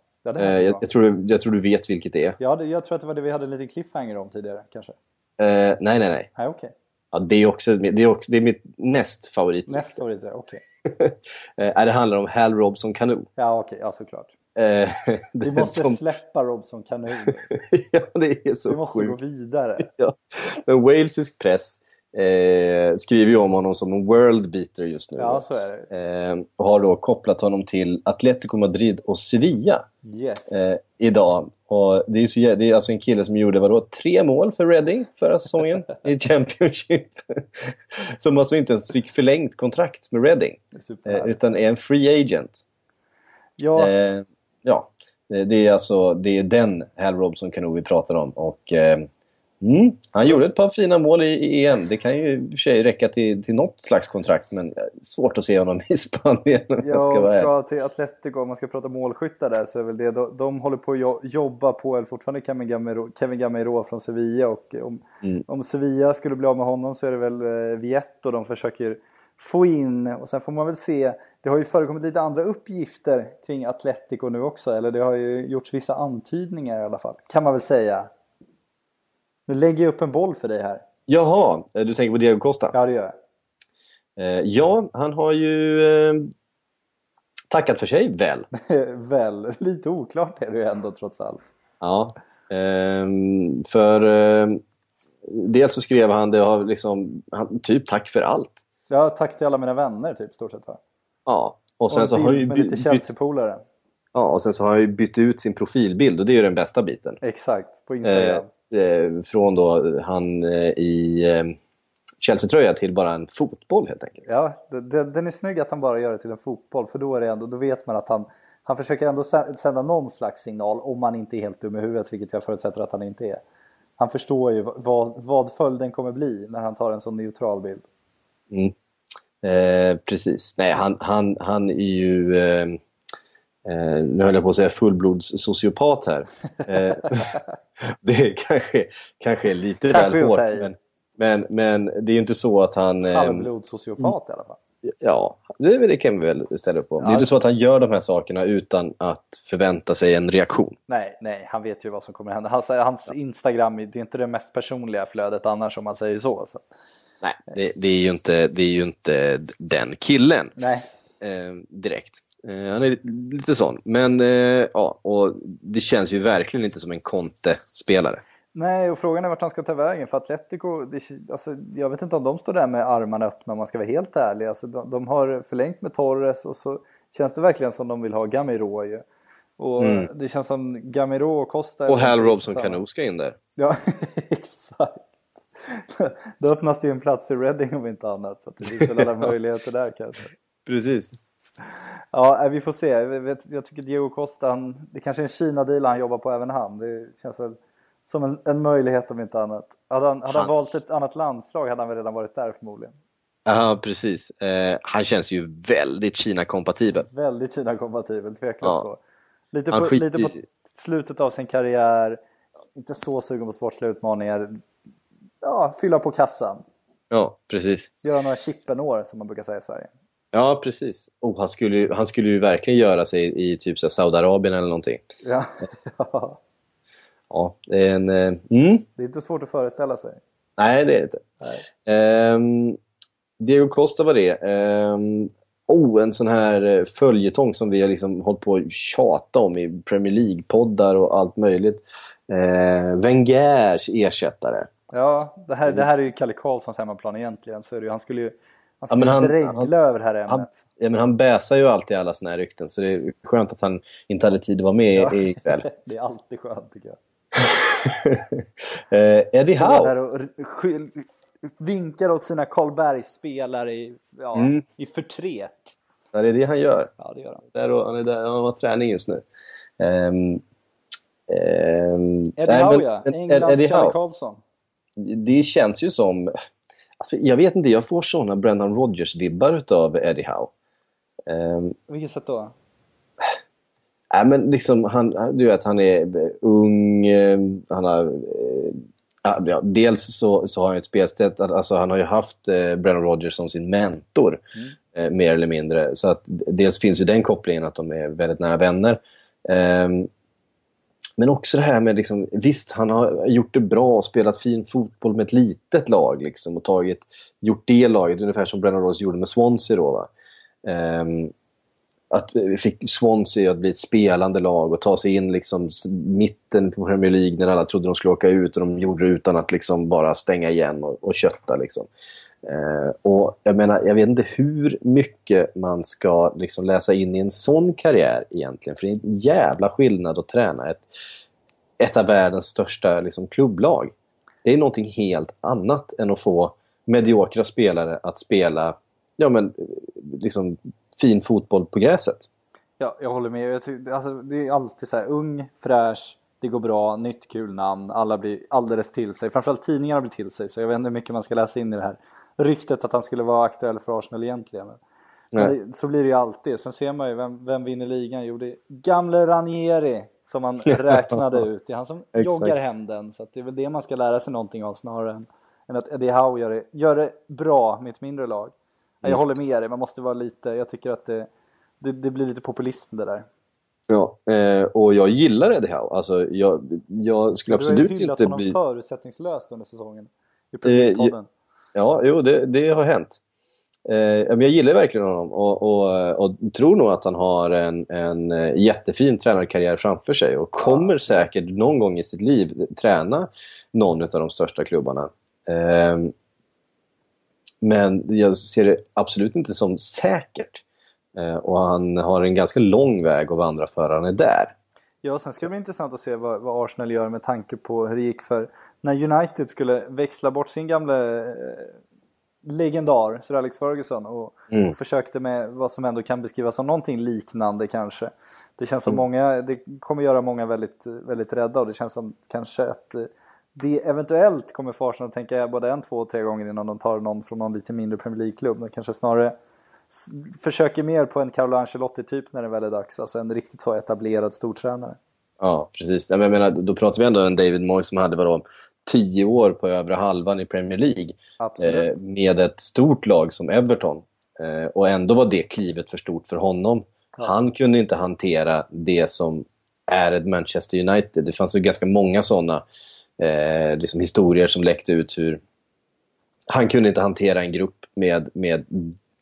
ja det
Eh, jag, jag, tror, du- jag tror du vet vilket det är.
Ja, det, jag tror att det var det vi hade en liten cliffhanger om tidigare kanske.
Eh, nej, nej, nej.
Nej, okej.
Ja, det, är också, det, är också, det är mitt näst favorit.
Nästa favorit, okej.
eh, det handlar om Hal Robson Canoe.
Ja, okej, ja såklart.
Eh,
Vi måste
som-
släppa Robson Kanon.
ja, det är så
Vi måste gå
sjukt.
vidare.
Ja. Men walesisk press eh, skriver ju om honom som en world beater just nu.
Ja, så är det.
Eh, och har då kopplat honom till Atletico Madrid och Sevilla
Yes.
eh, idag. Och det, är så, det är alltså en kille som gjorde vadå, tre mål för Reading förra säsongen i Championship. som alltså inte ens fick förlängt kontrakt med Reading. Eh, utan är en free agent.
Ja,
Eh, ja, det det är alltså det är den Hal Robson Cano vi pratar om. Och, eh, mm, han gjorde ett par fina mål i, i EM. Det kan ju i och för sig räcka till, till något slags kontrakt, men svårt att se honom i Spanien
Ja,
ska vara
ska till Atletico, om man ska prata målskyttar där så är väl det, de, de håller på att jo- jobba på, eller fortfarande Kevin Gamero, Kevin Gamero från Sevilla och om,
Mm.
om Sevilla skulle bli av med honom så är det väl eh, Vietto de försöker få in och sen får man väl se, det har ju förekommit lite andra uppgifter kring Atletico nu också, eller det har ju gjorts vissa antydningar i alla fall, kan man väl säga. Nu lägger jag upp en boll för dig här.
Jaha, eh, du tänker på Diego Costa?
Ja, det gör
Eh, ja, han har ju eh, tackat för sig väl.
jag. väl, lite oklart är det ju ändå trots allt.
Ja, ehm, för dels så skrev han det har liksom, han, typ tack för allt.
Ja, tack till alla mina vänner typ, stort sett va?
Ja, och sen
och
så har ju
med lite Chelsea-polare.
ja, och sen så har han ju bytt ut sin profilbild och det är ju den bästa biten.
Exakt, på Instagram.
Eh, från då han eh, i eh, Chelsea-tröja till bara en fotboll helt enkelt.
Ja, det, den är snygg att han bara gör det till en fotboll för då, är det ändå, då vet man att han, han försöker ändå sä- sända någon slags signal om han inte är helt dum i huvudet, vilket jag förutsätter att han inte är. Han förstår ju vad, vad följden kommer bli när han tar en sån neutral bild.
Mm. Eh, precis. Nej, han, han, han är ju... Eh, eh, nu höll jag på att säga fullblods sociopat här. Eh, det är kanske, kanske är lite
Kanske
väl hårt. Men, men, men det är ju inte så att han... Eh,
Halvblodssociopat i alla fall.
ja, det, det kan vi väl ställa upp på. Det är
Ja.
inte så att han gör de här sakerna utan att förvänta sig en reaktion.
Nej, nej, han vet ju vad som kommer hända. Hans, hans Instagram, det är inte det mest personliga flödet annars om man säger så. så.
Nej, det, det, är ju inte, det är ju inte den killen.
Nej,
eh, direkt. Eh, han är lite, sån. Men eh, ja, och det känns ju verkligen inte som en Conte-spelare.
Nej, och frågan är vart han ska ta vägen. För Atletico, det, alltså, jag vet inte om de står där med armarna öppna om man ska vara helt ärlig. Alltså, de, de har förlängt med Torres och så känns det verkligen som de vill ha Gamiro ju. Och
Mm.
det känns som Gamiro och Costa...
Och Hal Robson. Cano ska in där.
Ja, exakt. Då öppnas det ju en plats i Reading om inte annat. Så det finns väl alla möjligheter där kanske.
Precis.
Ja, eh, vi får se. Jag, tycker Diego Costa, han, det kanske är en Kina-deal han jobbar på även han. Det känns väl som en, en möjlighet om inte annat. Hade han, hade han valt ett annat landslag hade han väl redan varit där förmodligen.
Ja, precis. Eh, han känns ju väldigt Kina-kompatibel.
Väldigt Kina-kompatibel, tveklöst
Ja.
så. Lite på,
skiter
lite på slutet av sin karriär, inte så sugen på sportsliga utmaningar. Ja, fylla på kassan.
Ja, precis.
Göra några chippenår som man brukar säga i Sverige.
Ja, precis. Oh, han, skulle, han skulle ju verkligen göra sig i typ så Saudiarabien eller någonting.
Ja. ja,
det är en... Eh, mm.
det är inte svårt att föreställa sig.
Nej, det är det inte. Ehm, Diego Costa var det. Ehm, oh, en sån här eh, följetong som vi har liksom hållit på att tjata om i Premier League-poddar och allt möjligt. Eh, Wengers ersättare.
Ja, det här, det här är ju Kalle Karlssons hemmaplan egentligen. Så är det ju, han skulle ju han
Ja, men han-
inte regla
han-
över det här ämnet.
Han, ja, men han bäsar ju alltid alla såna här rykten så det är skönt att han inte hade tid att vara med
Ja.
ikväll.
Det är alltid skönt tycker jag.
eh, Eddie Howe.
där och vinkar åt sina Karlbergsspelare i, ja,
Mm.
i förtret.
Ja, det är det han gör.
Ja, det gör han.
Där och, han är där, han har träning just nu. Ehm, ehm,
Eddie Howe ja, Englands Kalle. Karlsson.
det känns ju som... Alltså, jag vet inte, jag får såna Brendan Rodgers-vibbar utav Eddie Howe. Um,
vilket sätt då?
nej, men liksom, han, du vet, han är eh, ung, eh, han har... eh, ja, dels så, så har han ett spelsätt, alltså han har ju haft eh, Brendan Rodgers som sin mentor, eh, mer eller mindre. Så att dels finns ju den kopplingen att de är väldigt nära vänner. Ehm, men också det här med, liksom, visst han har gjort det bra och spelat fin fotboll med ett litet lag liksom, och tagit, gjort det laget ungefär som Brennan Rose gjorde med Swansea. Då, va? Ehm, att vi fick Swansea att bli ett spelande lag och ta sig in liksom mitten på Premier League när alla trodde de skulle åka ut och de gjorde det utan att liksom bara stänga igen och, och kötta. Liksom. Eh, och jag menar, jag vet inte hur mycket man ska liksom läsa in i en sån karriär egentligen. För det är en jävla skillnad att träna ett, ett av världens största liksom, klubblag. Det är någonting helt annat än att få mediokra spelare att spela ja, men, liksom, fin fotboll på gräset.
Ja, jag håller med. Jag tycker, alltså, det är alltid så här ung, fräsch, det går bra, nytt kul namn, alla blir alldeles till sig. Framförallt tidningarna blir till sig, så jag vet inte hur mycket man ska läsa in i det här ryktet att han skulle vara aktuell för Arsenal egentligen. Men det, så blir det ju alltid. Sen ser man ju vem, vem vinner ligan. Jo, det är gamle Ranieri som man räknade ut. Det är han som joggar hem den. Så det är väl det man ska lära sig någonting av snarare än, än att Eddie Howe gör det, gör det bra med ett mindre lag. Nej, Jag håller med dig, man måste vara lite, jag tycker att det, det, det blir lite populism det där.
Ja, eh, och jag gillar Eddie Howe. Alltså, jag, jag skulle
du har ju
absolut
hyllat
inte
honom
bli...
förutsättningslöst under säsongen. I
Eh,
Premierpodden.
Ja, jo, det, det har hänt. Eh, men jag gillar verkligen honom och, och, och tror nog att han har en, en eh, jättefin tränarkarriär framför sig och kommer säkert någon gång i sitt liv träna någon av de största klubbarna. Eh, men jag ser det absolut inte som säkert. Eh, och han har en ganska lång väg att vandra för han är där.
Ja, sen ska det bli intressant att se vad, vad Arsenal gör med tanke på hur det gick för när United skulle växla bort sin gamla eh, legendar, Sir Alex Ferguson och,
Mm.
och försökte med vad som ändå kan beskrivas som någonting liknande kanske. Det känns
Mm.
som många, det kommer göra många väldigt, väldigt rädda och det känns som kanske att eh, det eventuellt kommer få Arsenal att tänka både en, två och tre gånger innan de tar någon från någon lite mindre Premier League-klubb. De kanske snarare försöker mer på en Carlo Ancelotti-typ när det väl är dags. Alltså en riktigt så etablerad stortränare.
Ja, precis. Jag menar, då pratar vi ändå om en David Moyes som hade vadå, tio år på övre halvan i Premier League. Eh, med ett stort lag som Everton. Eh, och ändå var det klivet för stort för honom. Han kunde inte hantera det som är ett Manchester United. Det fanns ju ganska många sådana eh, liksom historier som läckte ut hur han kunde inte hantera en grupp med, med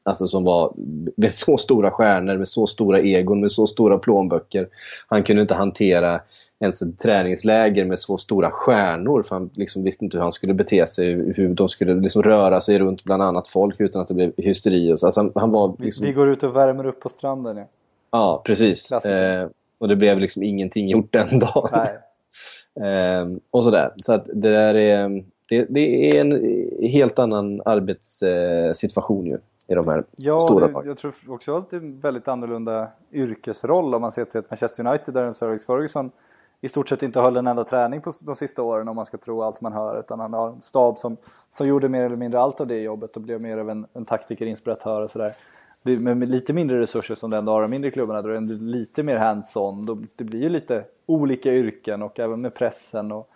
alltså som var med så stora stjärnor, med så stora egon, med så stora plånböcker. Han kunde inte hantera ens ett träningsläger med så stora stjärnor för han liksom visste inte hur han skulle bete sig, hur de skulle liksom röra sig runt bland annat folk utan att det blev hysteri. Och så. Alltså han, han var
Vi,
liksom...
vi går ut och värmer upp på stranden. Ja.
Ja, precis. Eh, och det blev liksom ingenting gjort den dagen. Eh, och sådär. Så att det där är, det, det är en helt annan arbetssituation ju i de här
Ja,
stora lagen.
jag tror också att det är en väldigt annorlunda yrkesroll om man ser till ett Manchester United där en Sir Ferguson i stort sett inte höll en enda träning på de sista åren om man ska tro allt man hör. Utan han har en stab som, som gjorde mer eller mindre allt av det jobbet och blev mer av en, en taktiker, inspiratör och sådär. Med, lite mindre resurser som ändå har de mindre klubbarna, då är det lite mer hands-on. Det blir ju lite olika yrken och även med pressen och,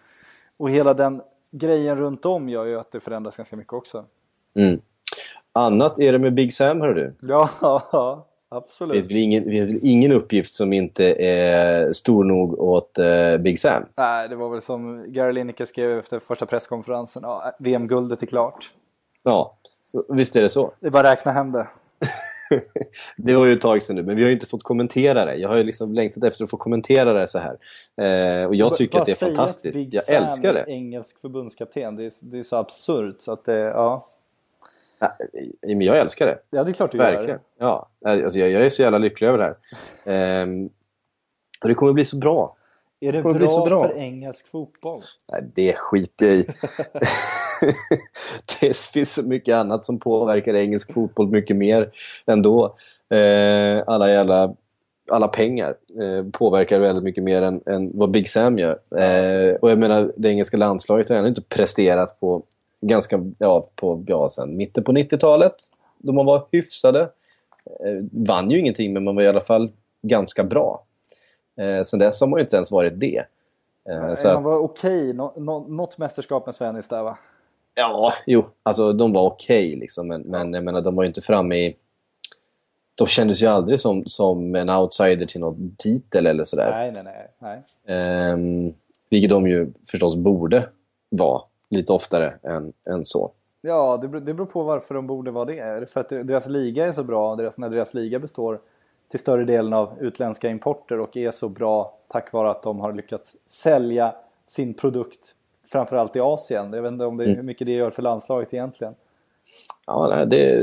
och hela den grejen runt om gör ju att det förändras ganska mycket också.
Mm. Annat är det med Big Sam, hör du.
Ja, absolut.
finns väl ingen, det finns väl ingen uppgift som inte är stor nog åt eh, Big Sam.
Nej, det var väl som Gary Lineker skrev efter första presskonferensen. Ja, VM-guldet är klart.
Ja, visst är det så.
Det är bara att räkna hem det.
Det var ju ett tag sedan nu, men vi har ju inte fått kommentera det. Jag har ju liksom längtat efter att få kommentera det så här. Eh, och jag tycker
Bara
att det är fantastiskt. Jag älskar det.
engelsk förbundskapten. Det är, det är så absurt så att det, ja.
Ja, men jag älskar det.
Ja, det är klart du
Verkligen.
gör.
Ja, alltså jag, jag är så jävla lycklig över det här. Ehm, och det kommer bli så bra.
Är det
kommer
bra,
bli så bra.
för engelsk fotboll?
Nej, det skiter jag i. det finns så mycket annat som påverkar engelsk fotboll mycket mer ändå. Eh, alla jävla alla pengar eh, påverkar väldigt mycket mer än, än vad Big Sam gör. Eh, och jag menar, det engelska landslaget har ännu inte presterat på ganska, ja, på, ja, sen mitten på 90-talet. Då man var hyfsade. Eh, vann ju ingenting, men man var i alla fall ganska bra. Eh, sen dess har man ju inte ens varit det. Eh, så
Man
att-
var okej. Nå, nå, något mästerskap med Svennis där va?
Ja, jo. Alltså de var okej liksom. Men, men jag menar, de var ju inte framme i... De kändes ju aldrig som, som en outsider till någon titel eller sådär.
Nej, nej, nej. nej.
Ehm, vilket de ju förstås borde vara lite oftare än, än så.
Ja, det beror, det beror på varför de borde vara det. Är det för att deras liga är så bra, deras, när deras liga består till större delen av utländska importer och är så bra tack vare att de har lyckats sälja sin produkt framförallt i Asien. Jag vet inte om det,
Mm.
hur mycket det gör för landslaget egentligen.
Ja, det,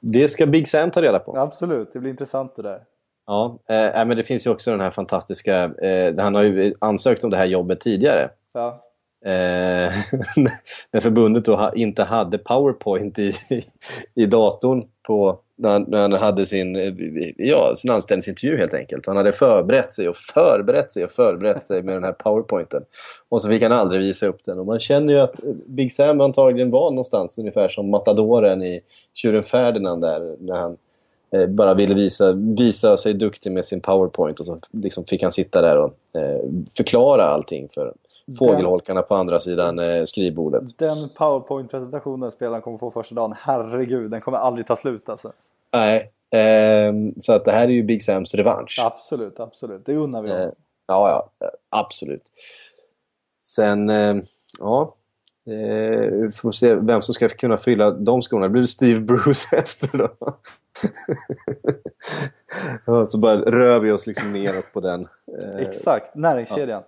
det ska Big Sam ta reda på.
Absolut, det blir intressant det där.
Ja, eh, men det finns ju också den här fantastiska... Eh, han har ju ansökt om det här jobbet tidigare.
Ja,
Eh, när förbundet då inte hade PowerPoint i, i datorn på, när, han, när han hade sin, ja, sin anställningsintervju helt enkelt. Han hade förberett sig och förberett sig och förberett sig med den här PowerPointen. Och så fick han aldrig visa upp den. Och man känner ju att Big Sam antagligen var någonstans ungefär som matadoren i Tjuren Ferdinand där. När han eh, bara ville visa, visa sig duktig med sin PowerPoint. Och så liksom fick han sitta där och eh, förklara allting för fågelholkarna på andra sidan eh, skrivbordet.
den powerpoint-presentationen spelaren kommer få första dagen, herregud, den kommer aldrig ta slut alltså.
Nej, ehm, så att det här är ju Big Sams revansch.
Absolut, absolut. Det unnar vi
Eh,
honom.
ja, ja, eh, absolut. Sen, eh, ja. Eh, får se vem som ska kunna fylla de skorna. Det blir Steve Bruce efter då. ja, så bara rör vi oss liksom neråt på den. Eh,
Exakt, näringskedjan.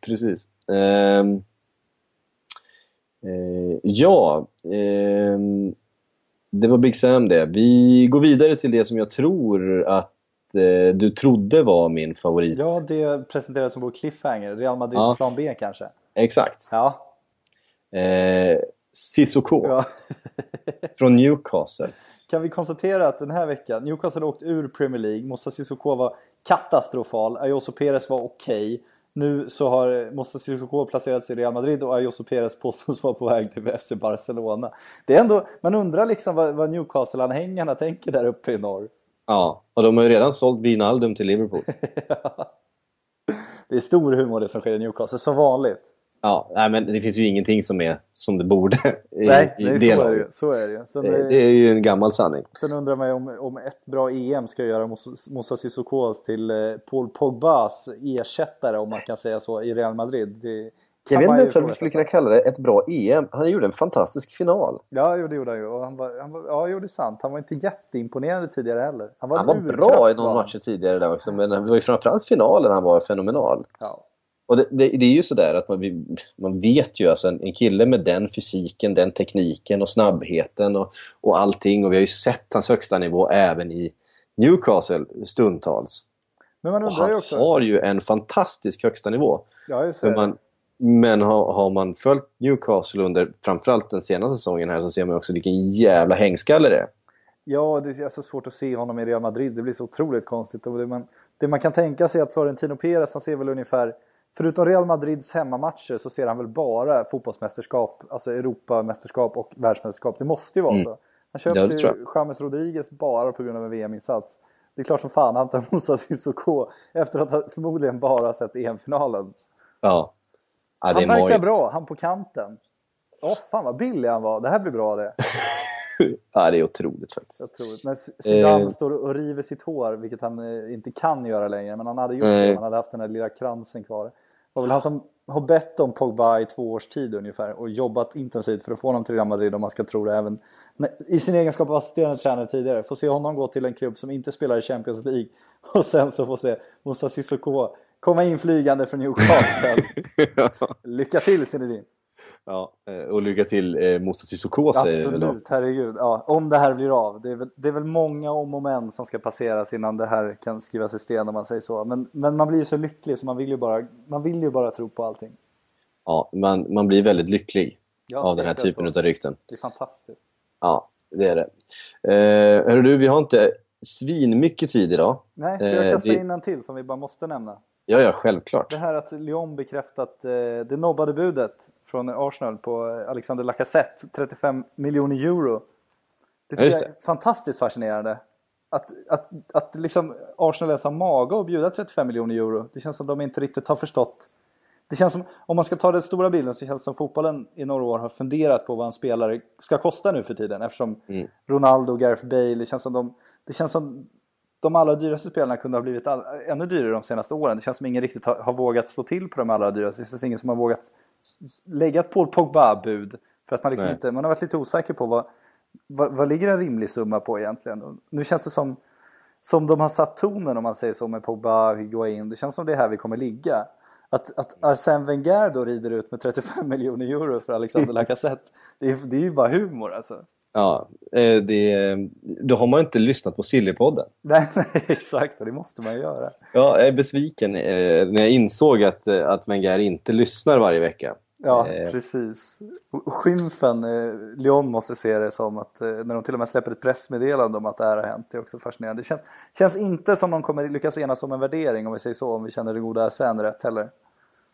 Precis. Ehm, eh, ja, ehm, det var Big Sam det. Vi går vidare till det som jag tror att eh, du trodde var min favorit.
Ja, det presenterades som vår cliffhanger. Real Madrids
Ja.
plan B kanske.
Exakt.
Ja.
Eh, Sissoko
ja.
från Newcastle.
Kan vi konstatera att den här veckan, Newcastle har åkt ur Premier League, Moussa Sissoko var katastrofal, Ayoso Perez var okej. Nu så har Moussa Sissoko placerats i Real Madrid och Ayoso Perez påstås vara på väg till FC Barcelona. Det är ändå, man undrar liksom vad, vad Newcastle-anhängarna tänker där uppe i norr.
Ja, och de har ju redan sålt Wijnaldum till Liverpool.
Det är stor humor det som sker i Newcastle, som vanligt.
Ja, nej, men det finns ju ingenting som är som det borde i,
Nej,
i
nej så, är det, så är det. Sen,
Det, det är ju en gammal sanning.
sen undrar man om, om ett bra EM ska göra Moussa- Sissoko till eh, Paul Pogbas ersättare, om man kan säga så, i Real Madrid. Det
Jag vet inte ens vad vi skulle kunna kalla det. Ett bra EM. Han gjorde en fantastisk final.
Ja, det gjorde han ju. Och han var, han var, ja, jo, det är sant. Han var inte jätteimponerande tidigare heller. Han var,
Han var bra i några matcher tidigare där också, men det var ju framförallt finalen han var fenomenal.
Ja.
Och det, det, det är ju sådär att man, man vet ju, alltså en, en kille med den fysiken, den tekniken och snabbheten och, och allting. Och vi har ju sett hans högsta nivå även i Newcastle stundtals.
Men man
Och
undrar ju
han
också.
har ju en fantastisk högsta nivå.
Ja.
Men, man, men har, har man följt Newcastle under framförallt den senaste säsongen här så ser man också vilken jävla hängskalle det är.
Ja, det är så svårt att se honom i Real Madrid. Det blir så otroligt konstigt. Och det, man, det man kan tänka sig är att Florentino Perez, han ser väl ungefär, förutom Real Madrids hemmamatcher så ser han väl bara fotbollsmästerskap, alltså Europamästerskap och världsmästerskap. Det måste ju vara
Mm.
så. Han köpte ju James Rodriguez bara på grund av en VM-insats. Det är klart som fan han tar Moussa Sissoko efter att ha förmodligen bara sett EM-finalen.
Ja. ja det
han verkar
magiskt.
bra, han på kanten. Åh fan vad billig han var, det här blir bra det.
Ja, det är otroligt faktiskt.
Tror. När Zidane
Eh.
står och river sitt hår, vilket han eh, inte kan göra längre, men han hade gjort
Nej.
det. Han hade haft den där lilla kransen kvar. Var väl han som har bett om Pogba i två års tid ungefär och jobbat intensivt för att få honom till Real Madrid om man ska tro det även i sin egenskap av assisterande tränare tidigare. Få se honom gå till en klubb som inte spelar i Champions League och sen så få se Moussa Sissoko komma in flygande från Newcastle. Lycka till Zinedine!
Ja, eh, och lycka till eh, Moussa Sissoko säger då.
Absolut, herregud. Ja, om det här blir av. Det är, väl, det är väl många om och men som ska passeras innan det här kan skrivas i sten om man säger så. Men, men man blir ju så lycklig så man vill ju bara, man vill ju bara tro på allting.
Ja, man, man blir väldigt lycklig
Ja,
av den här typen
så.
av rykten.
Det är fantastiskt.
Ja, det är det. Eh, hörru du, vi har inte svin mycket tid idag.
Nej, jag
Eh,
kasta
det-
in en till som vi bara måste nämna?
Ja, ja, självklart.
Det här att Lyon bekräftat eh, det nobbade budet från Arsenal på Alexander Lacazette, 35 miljoner euro. Det tycker jag är fantastiskt fascinerande. Att, att, att liksom Arsenal ens har mage att bjuda 35 miljoner euro. Det känns som de inte riktigt har förstått. Det känns som, om man ska ta den stora bilden så känns det som fotbollen i några år har funderat på vad en spelare ska kosta nu för tiden. Eftersom
Mm.
Ronaldo och Gareth Bale, det känns som de, det känns som de allra dyraste spelarna kunde ha blivit all, ännu dyrare de senaste åren. Det känns som ingen riktigt har, har vågat slå till på de allra dyraste. Det känns ingen som har vågat lägga ett Paul Pogba-bud. För att man liksom
Nej.
inte, man har varit lite osäker på vad, vad, vad ligger en rimlig summa på egentligen. Och nu känns det som som de har satt tonen om man säger så med Pogba, Higuain. Det känns som det är här vi kommer ligga. Att, att Arsène Wenger då rider ut med 35 miljoner euro för Alexander Lacazette. Det är, det är ju bara humor alltså.
Ja, eh, det, då har man inte lyssnat på Sillypodden.
Nej, nej, exakt. Det måste man göra.
Ja, jag är besviken eh, när jag insåg att, eh, att Wenger inte lyssnar varje vecka.
Ja,
Eh.
precis. Skymfen, Lyon måste se det som att när de till och med släpper ett pressmeddelande om att det här har hänt, det är också fascinerande. Det känns, känns inte som de kommer lyckas enas om en värdering om vi säger så, om vi känner det goda Arsène rätt heller.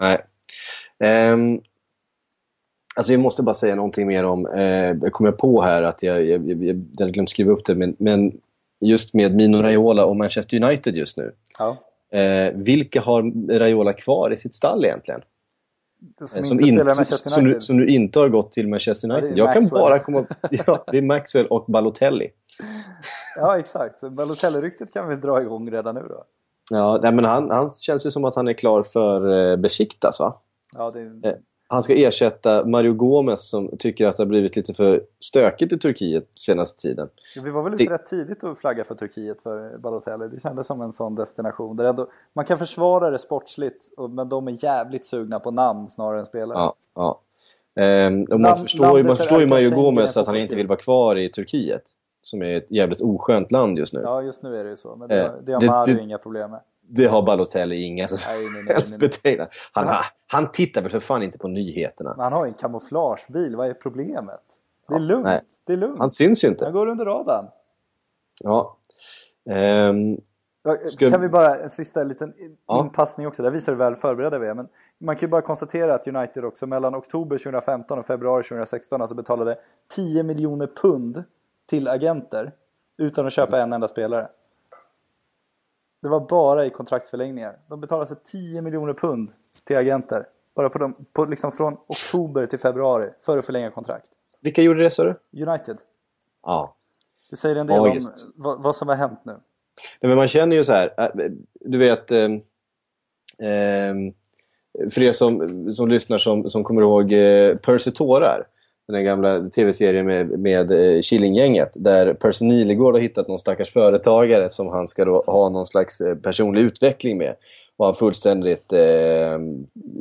Nej. Ehm, alltså vi måste bara säga någonting mer om, eh, jag kommer på här att jag, jag, jag, jag hade glömt skriva upp det, men, men just med Mino Raiola och Manchester United just nu.
Ja.
Eh, vilka har Raiola kvar i sitt stall egentligen?
Som,
Eh, Som, inte,
Manchester
som, nu,
United.
som nu inte har gått till Manchester
Ja,
United. jag kan bara komma... Ja, det är Maxwell och Balotelli.
Ja, exakt. Balotelli-ryktet kan vi dra igång redan nu då.
Ja, nej, men han, han känns ju som att han är klar för eh, Besiktas, va?
Ja, det,
Eh, Han ska ersätta Mario Gomez som tycker att det har blivit lite för stökigt i Turkiet senaste tiden.
vi var väl ute
det-
rätt tidigt och flagga för Turkiet för Balotelli. Det kändes som en sån destination. Där ändå, man kan försvara det sportsligt, men de är jävligt sugna på namn snarare än spelare.
Ja, ja. Ehm, man
Land-
förstår, man förstår ju Mario Gomez att han inte vill vara kvar i Turkiet. Som är ett jävligt oskönt land just nu.
Ja, just nu är det ju så. Men det,
Eh,
det har Mario inga problem med.
Det har Balotelli inga som helst betecknat. Han, han tittar väl för fan inte på nyheterna.
Men han har ju en kamouflagebil, vad är problemet? Det är lugnt,
nej.
det är lugnt.
Han syns ju inte.
Han går under radarn.
Ja.
Ja,
Ska-
Kan vi bara, en sista liten
Ja.
inpassning också, där visar hur väl förberedda vi är. Men man kan ju bara konstatera att United också mellan oktober 2015 och februari 2016 alltså betalade 10 miljoner pund till agenter utan att köpa en enda spelare. Det var bara i kontraktsförlängningar. De betalade alltså 10 miljoner pund till agenter. Bara på dem, på liksom från oktober till februari för att förlänga kontrakt.
vilka gjorde det, sa du?
United.
Ja.
Det säger en del
Ja,
om vad, vad som har hänt nu.
Nej, men man känner ju så här, äh, du vet, ehm, ehm, för er som, som lyssnar som, som kommer ihåg eh, Percy Tårar, den gamla tv-serien med, med eh, Killinggänget, där Percy Nilegård har hittat någon stackars företagare som han ska då ha någon slags eh, personlig utveckling med. Och han fullständigt eh,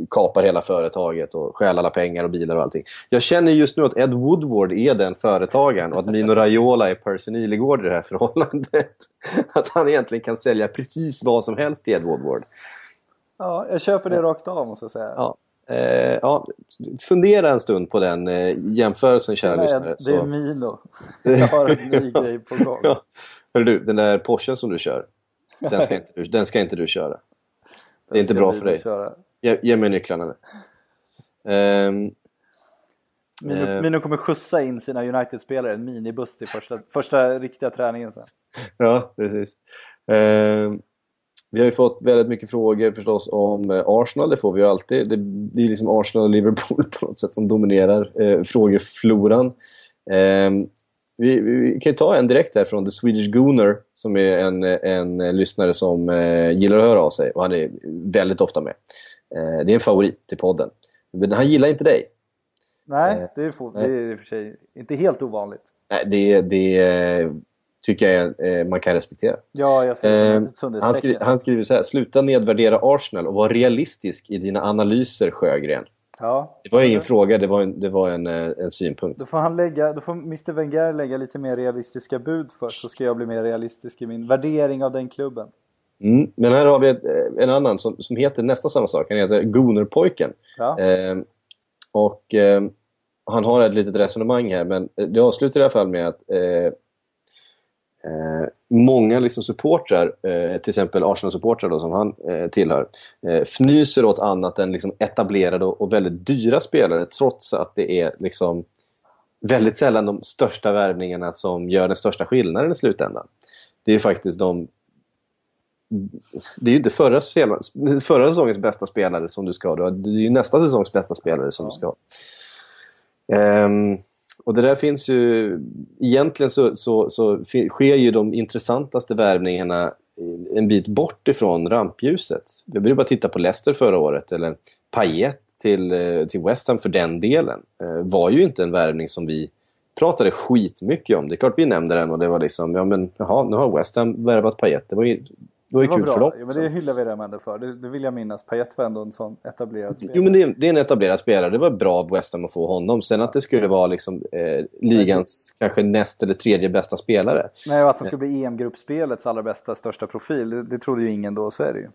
kapar hela företaget och stjäl alla pengar och bilar och allting. Jag känner just nu att Ed Woodward är den företagaren och att Mino Raiola är Percy Nilegård i det här förhållandet. Att han egentligen kan sälja precis vad som helst till Ed Woodward.
Ja, jag köper det rakt av måste jag säga.
Ja. Eh, ja, fundera en stund på den eh, jämförelsen, kära
Nej,
lyssnare.
Det är
Så,
Mino. Jag har en ny grej på gång.
ja. Hör du, den där Porschen som du kör, den ska inte du, den ska inte du köra. Det är inte bra för dig.
köra.
Ge, ge mig nycklarna nu. Ehm,
Mino,
Eh.
Mino kommer skjutsa in sina United-spelare, en minibuss till första, första riktiga träningen sen.
Ja, precis. Ehm, vi har ju fått väldigt mycket frågor förstås om eh, Arsenal. Det får vi ju alltid. Det, det är liksom Arsenal och Liverpool på något sätt som dominerar eh, frågefloran. Ehm, vi, vi, kan ju ta en direkt här från The Swedish Gooner som är en, en eh, lyssnare som eh, gillar att höra av sig och han är väldigt ofta med. Eh, det är en favorit till podden. Men han gillar inte dig.
Nej,
Eh,
det är,
nej.
det är i och för sig inte helt ovanligt.
Nej, det, det eh, tycker jag eh, man kan respektera.
Ja, jag ser det som
Eh,
ett
han, skri han skriver så här, sluta nedvärdera Arsenal och var realistisk i dina analyser Sjögren.
Ja.
Det var ingen fråga, det var en, det var en, eh, en synpunkt.
Då får, han lägga, då får Mr Wenger lägga lite mer realistiska bud först, så ska jag bli mer realistisk i min värdering av den klubben.
Mm. Men här har vi ett, eh, en annan som, som heter nästan samma sak, han heter Goonerpojken.
Ja.
Eh, och eh, han har ett litet resonemang här, men det avslutar i alla fall med att eh, eh, många liksom supportrar, eh, till exempel Arsenal-supportrar som han eh, tillhör, eh, fnyser åt annat än liksom etablerade och, och väldigt dyra spelare trots att det är liksom väldigt sällan de största värvningarna som gör den största skillnaden i slutändan. Det är ju faktiskt de det är ju inte förra, spelare, förra säsongens bästa spelare som du ska ha. Det är ju nästa säsongs bästa spelare som du ska ha. Ehm, och det där finns ju... Egentligen så, så, så sker ju de intressantaste värvningarna en bit bort ifrån rampljuset. Vi behöver bara titta på Leicester förra året, eller Payet till, eh, till West Ham för den delen. Eh, var ju inte en värvning som vi pratade skitmycket om. Det är klart vi nämnde den och det var liksom, ja men jaha, nu har West Ham värvat Payet. Det var ju, det var ju kul
bra.
för dem.
Ja, men det hyllar vi dem ändå för. Det, det vill jag minnas. Payet var ändå en sån etablerad spelare.
Jo men det är, det är en etablerad spelare. Det var bra av West Ham att få honom. Sen att det skulle vara liksom eh, ligans kanske näst eller tredje bästa spelare.
Nej, och att han skulle bli EM-gruppspelets allra bästa, största profil. Det, det trodde ju ingen då, så är det ju.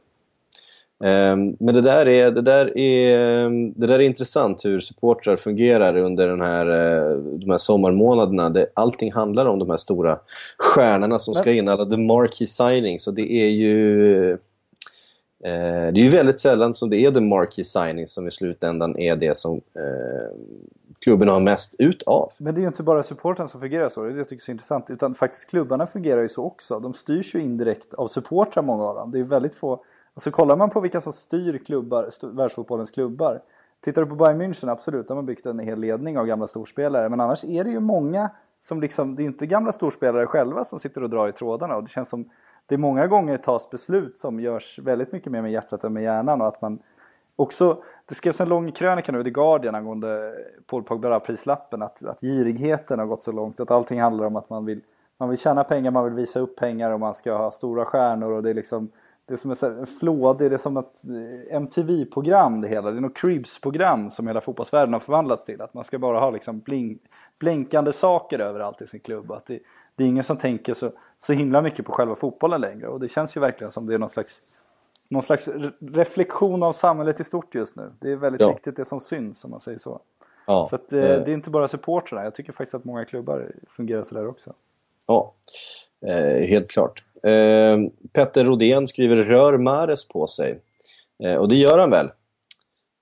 Ehm, Men det där, är, det, där är, det där är intressant hur supportrar fungerar under den här, eh, de här sommarmånaderna. Det, allting handlar om de här stora stjärnorna som ska in, alla the marquee signings. Och det är ju eh, det är ju väldigt sällan som det är the marquee signings som i slutändan är det som eh, klubben har mest ut av.
Men det är ju inte bara supporten som fungerar så, det det jag tycker är så intressant. Utan faktiskt klubbarna fungerar ju så också. De styrs ju indirekt av supportrar, många av dem. Det är väldigt få... Och så kollar man på vilka som styr klubbar, världsfotbollens klubbar. Tittar du på Bayern München, absolut, de har byggt en hel ledning av gamla storspelare. Men annars är det ju många som liksom, det är ju inte gamla storspelare själva som sitter och drar i trådarna. Och det känns som, det många gånger tas beslut som görs väldigt mycket mer med hjärtat än med hjärnan. Och att man också, det skrevs en lång krönika nu i The Guardian angående Paul Pogba-prislappen. Att, att girigheten har gått så långt. Att allting handlar om att man vill, man vill tjäna pengar, man vill visa upp pengar och man ska ha stora stjärnor. Och det är liksom, det är som en sån här flåd, det är som ett eh, MTV-program det hela. Det är något Cribs-program som hela fotbollsvärlden har förvandlats till. Att man ska bara ha liksom blink, blinkande saker överallt i sin klubb. Att det, det är ingen som tänker så, så himla mycket på själva fotbollen längre. Och det känns ju verkligen som det är någon slags, någon slags re- reflektion av samhället i stort just nu. Det är väldigt
Ja.
viktigt det som syns om man säger så.
Ja,
Så att, eh,
eh,
det är inte bara supportrarna. Jag tycker faktiskt att många klubbar fungerar sådär också.
Ja, eh, helt klart. Eh, Petter Rodén skriver rör Mares på sig. Eh, och det gör han väl.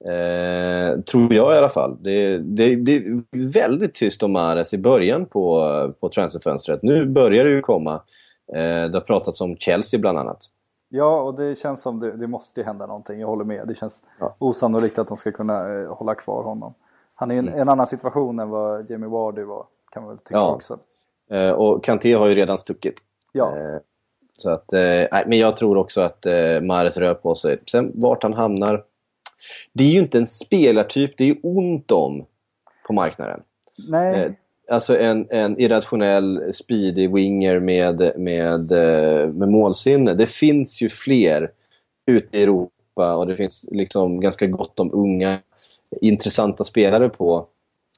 Eh, tror jag i alla fall. Det, det, det är väldigt tyst om Mares i början på, på transferfönstret. Nu börjar det ju komma. Eh, det har pratats om Chelsea bland annat.
Ja, och det känns som det, det måste ju hända någonting. Jag håller med. Det känns
Ja.
osannolikt att de ska kunna eh, hålla kvar honom. Han är i en, en annan situation än vad Jamie Vardy var, kan man väl tycka
Ja.
också.
Eh, och Kanté har ju redan stuckit.
Ja,
Eh, så att, eh, men jag tror också att eh, Mares rör på sig. Sen vart han hamnar. Det är ju inte en spelartyp det är ont om på marknaden.
nej.
Eh, Alltså en, en irrationell, speedy winger med, med, eh, med målsinne. Det finns ju fler ute i Europa och det finns liksom ganska gott om unga intressanta spelare på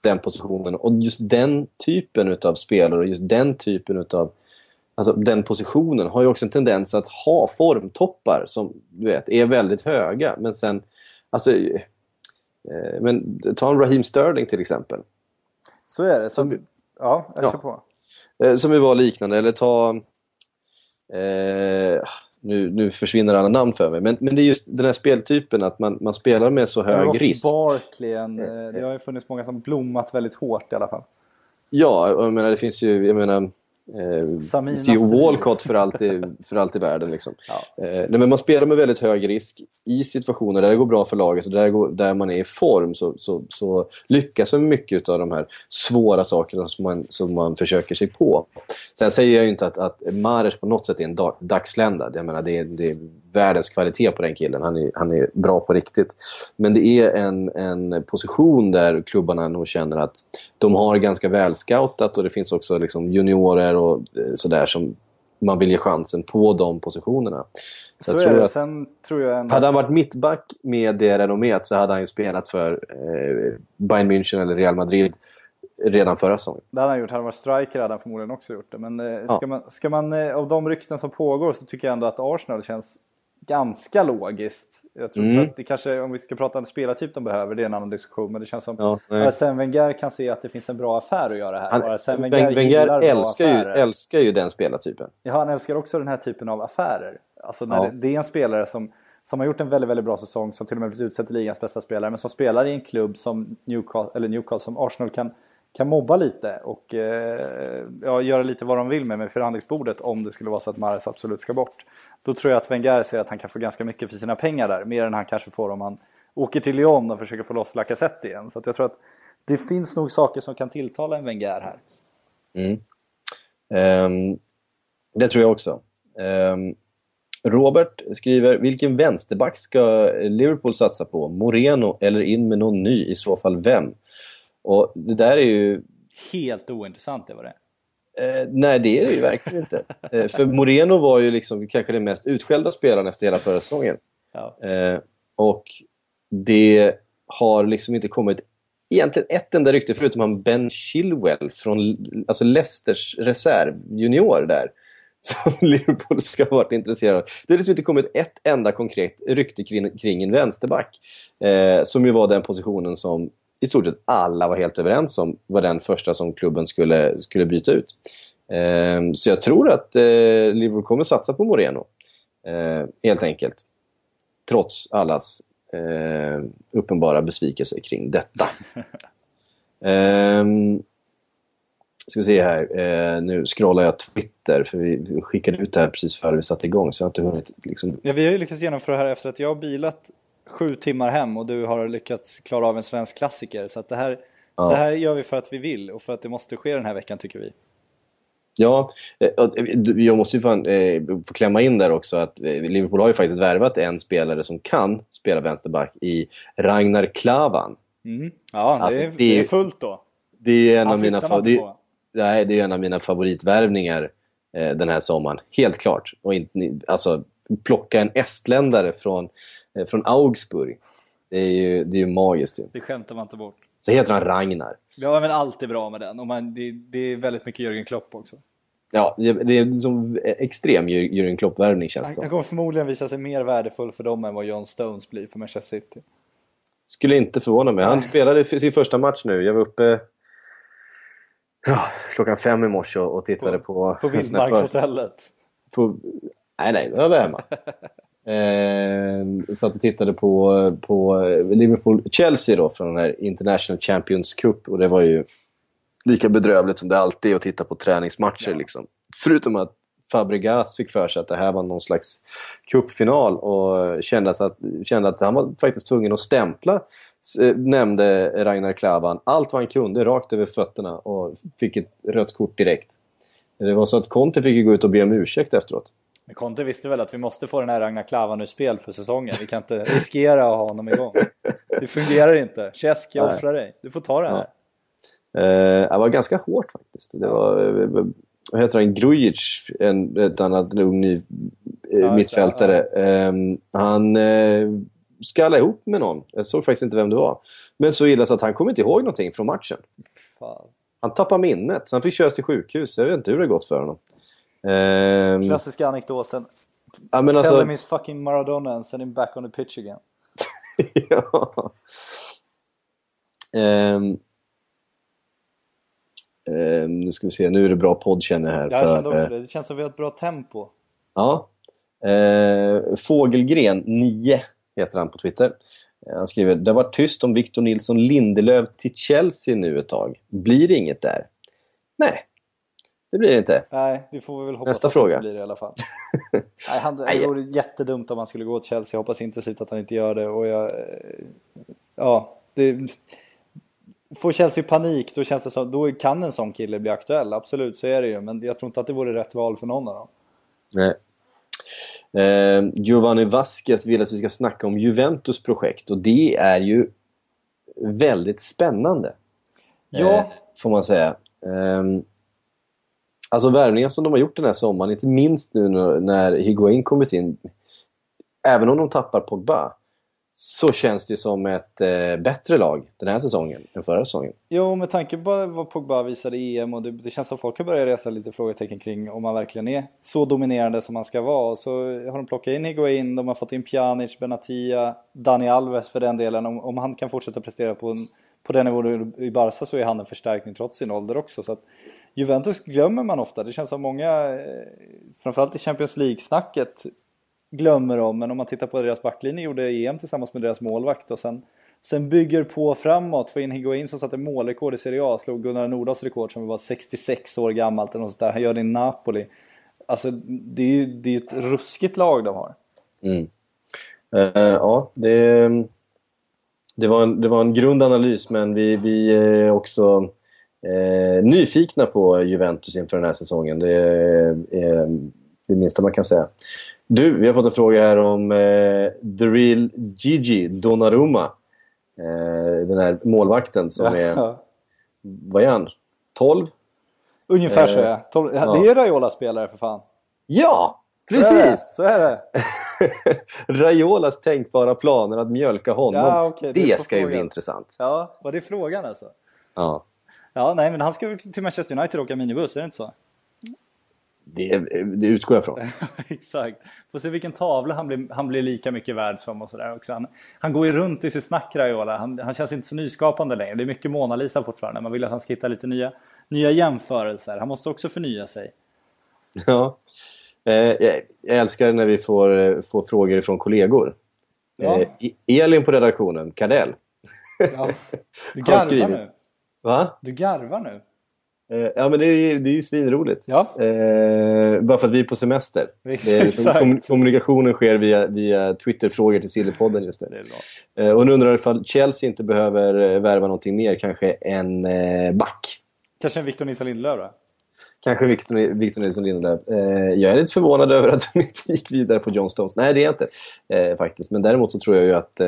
den positionen. Och just den typen av spelare och just den typen av Alltså den positionen har ju också en tendens att ha formtoppar som du vet, är väldigt höga. Men sen, alltså, eh, men ta en Raheem Sterling till exempel.
Så är det. Så att, ja, jag
Ja.
kör på.
Eh, som ju var liknande. Eller ta... Eh, nu, nu försvinner alla namn för mig. Men, men det är just den här speltypen att man, man spelar med så hög
Ross
risk.
Barkley, en, eh, det har ju funnits många som blommat väldigt hårt i alla fall.
Ja, jag menar det finns ju... Jag menar, eh, Theo. Walcott för allt i, för allt i världen. Liksom.
Ja.
Eh, nej, men man spelar med väldigt hög risk i situationer där det går bra för laget och där, går, där man är i form så, så, så lyckas man mycket av de här svåra sakerna som man, som man försöker sig på. Sen säger jag ju inte att, att Mares på något sätt är en dag, dagslända. Jag menar, det, det världens kvalitet på den killen. Han är, han är bra på riktigt. Men det är en, en position där klubbarna nog känner att de har ganska väl scoutat och det finns också liksom juniorer och eh, sådär som man vill ge chansen på de positionerna.
Så, är
tror
det.
att-
Sen tror jag ändå...
Hade han varit mittback med det renomméet så hade han ju spelat för eh, Bayern München eller Real Madrid redan förra säsongen.
Det hade han gjort. Hade han varit striker hade han förmodligen också gjort det. Men eh,
Ja.
ska man, ska man eh, av de rykten som pågår så tycker jag ändå att Arsenal känns ganska logiskt. Jag tror
Mm.
att det kanske, om vi ska prata om spelartyp de behöver, det är en annan diskussion. Men det känns som
Ja, nej.
Arsene Wenger kan se att det finns en bra affär att göra här.
Han,
Arsene
Wenger,
Wenger,
älskar, ju, älskar ju den spelartypen.
Ja, han älskar också den här typen av affärer. Alltså när
Ja.
det, det är en spelare som, som har gjort en väldigt, väldigt bra säsong, som till och med blivit utsedd till ligans bästa spelare, men som spelar i en klubb som Newcastle, eller Newcastle som Arsenal kan, kan mobba lite och eh, ja, göra lite vad de vill med mig förhandlingsbordet om det skulle vara så att Mahrez absolut ska bort. Då tror jag att Wenger ser att han kan få ganska mycket för sina pengar där, mer än han kanske får om han åker till Lyon och försöker få loss Lacazette igen. Så att jag tror att det finns nog saker som kan tilltala en Wenger här.
Mm. Um, det tror jag också. Um, Robert skriver, vilken vänsterback ska Liverpool satsa på? Moreno eller in med någon ny? I så fall vem? Och det där är ju...
helt ointressant det var det.
Eh, nej, det är det ju verkligen inte. Eh, för Moreno var ju liksom kanske den mest utskällda spelaren efter hela förra säsongen.
Ja.
Eh, och det har liksom inte kommit egentligen ett enda rykte förutom han Ben Chilwell från alltså Leicesters reservjunior där. Som Liverpool ska ha varit intresserad av. Det har liksom inte kommit ett enda konkret rykte kring, kring en vänsterback. Eh, som ju var den positionen som i stort sett alla var helt överens om var den första som klubben skulle, skulle byta ut. Eh, så jag tror att eh, Liverpool kommer satsa på Moreno. Eh, helt enkelt. Trots allas eh, uppenbara besvikelse kring detta. Ehm, ska vi se här. Eh, nu scrollar jag Twitter för vi vi skickade ut det här precis före vi satte igång så jag har inte hunnit liksom...
Ja, vi har ju lyckats genomföra det här efter att jag har bilat sju timmar hem och du har lyckats klara av en svensk klassiker. Så det, här,
Ja.
det här gör vi för att vi vill och för att det måste ske den här veckan tycker vi.
Ja, eh, eh, jag måste ju fan, eh, få klämma in där också att Liverpool har ju faktiskt värvat en spelare som kan spela vänsterback i Ragnar Klavan.
Mm. Ja,
Alltså,
det, är,
det är-
fullt då.
Det är en
Han
av mina fa- det, nej, det är en av mina favoritvärvningar eh, den här sommaren. Helt klart. Och inte, alltså, plocka en estländare från, från Augsburg. Det är ju, det är ju magiskt. Ju.
Det skämtar man inte bort.
Så heter han Ragnar.
Ja, men allt är bra med den. Och man, det, det är väldigt mycket Jörgen Klopp också.
Ja, det det är som extrem Jür- Jürgen Klopp-värvning känns
Han,
det som.
han kommer förmodligen visa sig mer värdefull för dem än vad John Stones blir för Manchester City.
Skulle inte förvåna mig. Han spelade sin första match nu. Jag var uppe ja, klockan fem i morse och tittade på...
På
för-
Vildmarkshotellet.
på, nej, nej, jag var hemma. eh, satt och tittade på, på Liverpool-Chelsea då från den här International Champions Cup. Och det var ju lika bedrövligt som det alltid är att titta på träningsmatcher. Liksom. Förutom att Fabregas fick för sig att det här var någon slags cupfinal och kände att, kände att han var faktiskt tvungen att stämpla eh, nämnde Ragnar Klavan allt vad han kunde rakt över fötterna och fick ett rött kort direkt. Det var så att Conte fick gå ut och be om ursäkt efteråt.
Men Conte visste väl att vi måste få den här Ragnar Klavan ur spel för säsongen. Vi kan inte riskera att ha honom igång. Det fungerar inte. Chesk, jag offrar dig. Du får ta det här.
Eh, det var ganska hårt faktiskt. Det var, eh, vad heter han, Grujic, en, ett annat ung ny eh,
det.
mittfältare. Eh, han eh, skallade ihop med någon. Jag såg faktiskt inte vem det var. Men så illa så att han kom inte ihåg någonting från matchen.
Fan.
Han tappade minnet, så han fick köras till sjukhus. Jag vet inte hur det gått för honom. Eh,
Klassiska anekdoten.
ja, men
Tell
alltså,
him he's fucking Maradona and send him back on the pitch again.
ja. Ehm, ehm, nu ska vi se, nu är det bra podd känner jag här.
Jag
för,
kände också
eh,
det. Det känns som att vi har ett bra tempo.
Ja. Eh, Fågelgren 9 heter han på Twitter. Han skriver Det har varit tyst om Victor Nilsson Lindelöf till Chelsea nu ett tag. Blir det inget där? Nej, det blir det inte.
Nej, det får vi väl hoppas
Nästa
att
fråga.
det inte blir det i alla fall. Nej, han, det vore jättedumt om han skulle gå till Chelsea. Jag hoppas intensivt att han inte gör det. Och jag, eh, ja, det, får Chelsea panik då känns det som, då kan en sån kille bli aktuell. Absolut, så är det ju. Men jag tror inte att det vore rätt val för någon av dem.
Nej. Eh, Giovanni Vasquez vill att vi ska snacka om Juventus projekt och det är ju väldigt spännande.
Ja.
Eh, får man säga. Ehm, alltså värvningen som de har gjort den här sommaren, inte minst nu när, Higuain kommit in. Även om de tappar Pogba så känns det som ett eh, bättre lag den här säsongen än förra säsongen.
Jo, med tanke på vad Pogba visade i EM och det, det känns som folk har börjat resa lite frågetecken kring om han verkligen är så dominerande som han ska vara. Och så har de plockat in Higuain, de har fått in Pjanic, Benatia, Dani Alves för den delen. Om, om han kan fortsätta prestera på, en, på den nivån i Barca så är han en förstärkning trots sin ålder också. Så att Juventus glömmer man ofta. Det känns som många, eh, framförallt i Champions League-snacket, glömmer dem. Men om man tittar på deras backlinje gjorde EM tillsammans med deras målvakt och sen, sen bygger på framåt. Få in Higuain som satte målrekord i Serie A, slog Gunnar Nordahls rekord som var 66 år gammalt eller något sånt där. Han gör det i Napoli. Alltså det är ju det är ett ruskigt lag de har.
Mm. Uh, ja, det, det, var en, det var en grundanalys men vi, vi är också eh, nyfikna på Juventus inför den här säsongen. Det är är det minsta man kan säga. Du, vi har fått en fråga här om eh, The Real Gigi Donnarumma. Eh, den här målvakten som är... Vad är han? 12.
Ungefär så
Eh,
ja. Tol-
ja.
Det är Raiola-spelare för fan.
Ja,
Så det.
precis!
Så är det.
Raiolas tänkbara planer att mjölka honom.
Ja, okej, det
det ska ju bli intressant.
Ja, var det frågan alltså?
Ja.
Ja, nej, men han ska väl till Manchester United och åka minibuss, är det inte så?
Det, det utgår jag från.
Exakt. Får se vilken tavla han blir, han blir lika mycket värd som och sådär också. Han, han går ju runt i sitt snack Raiola. Han, han känns inte så nyskapande längre. Det är mycket Mona Lisa fortfarande. Man vill att han ska hitta lite nya, nya jämförelser. Han måste också förnya sig.
Ja. Eh, jag, älskar när vi får, eh, får frågor från kollegor.
Ja.
Eh, E- Elin på redaktionen, Kardell.
Ja. Du garvar nu.
Va?
Du garvar nu.
Eh, ja, men det är det är ju svinroligt.
Ja.
Eh, bara för att vi är på semester.
Exakt,
liksom,
exakt.
kom, kommunikationen sker via, via Twitter-frågor till Sillypodden just nu. Eh, och nu undrar ifall Chelsea inte behöver eh, värva någonting mer, kanske en eh, back.
Kanske en Victor Nilsson Lindelöf då?
Kanske Victor, Victor Nilsson Lindelöf. Eh, jag är lite förvånad över att de inte gick vidare på John Stones. Nej, det är jag inte eh, faktiskt. Men däremot så tror jag ju att...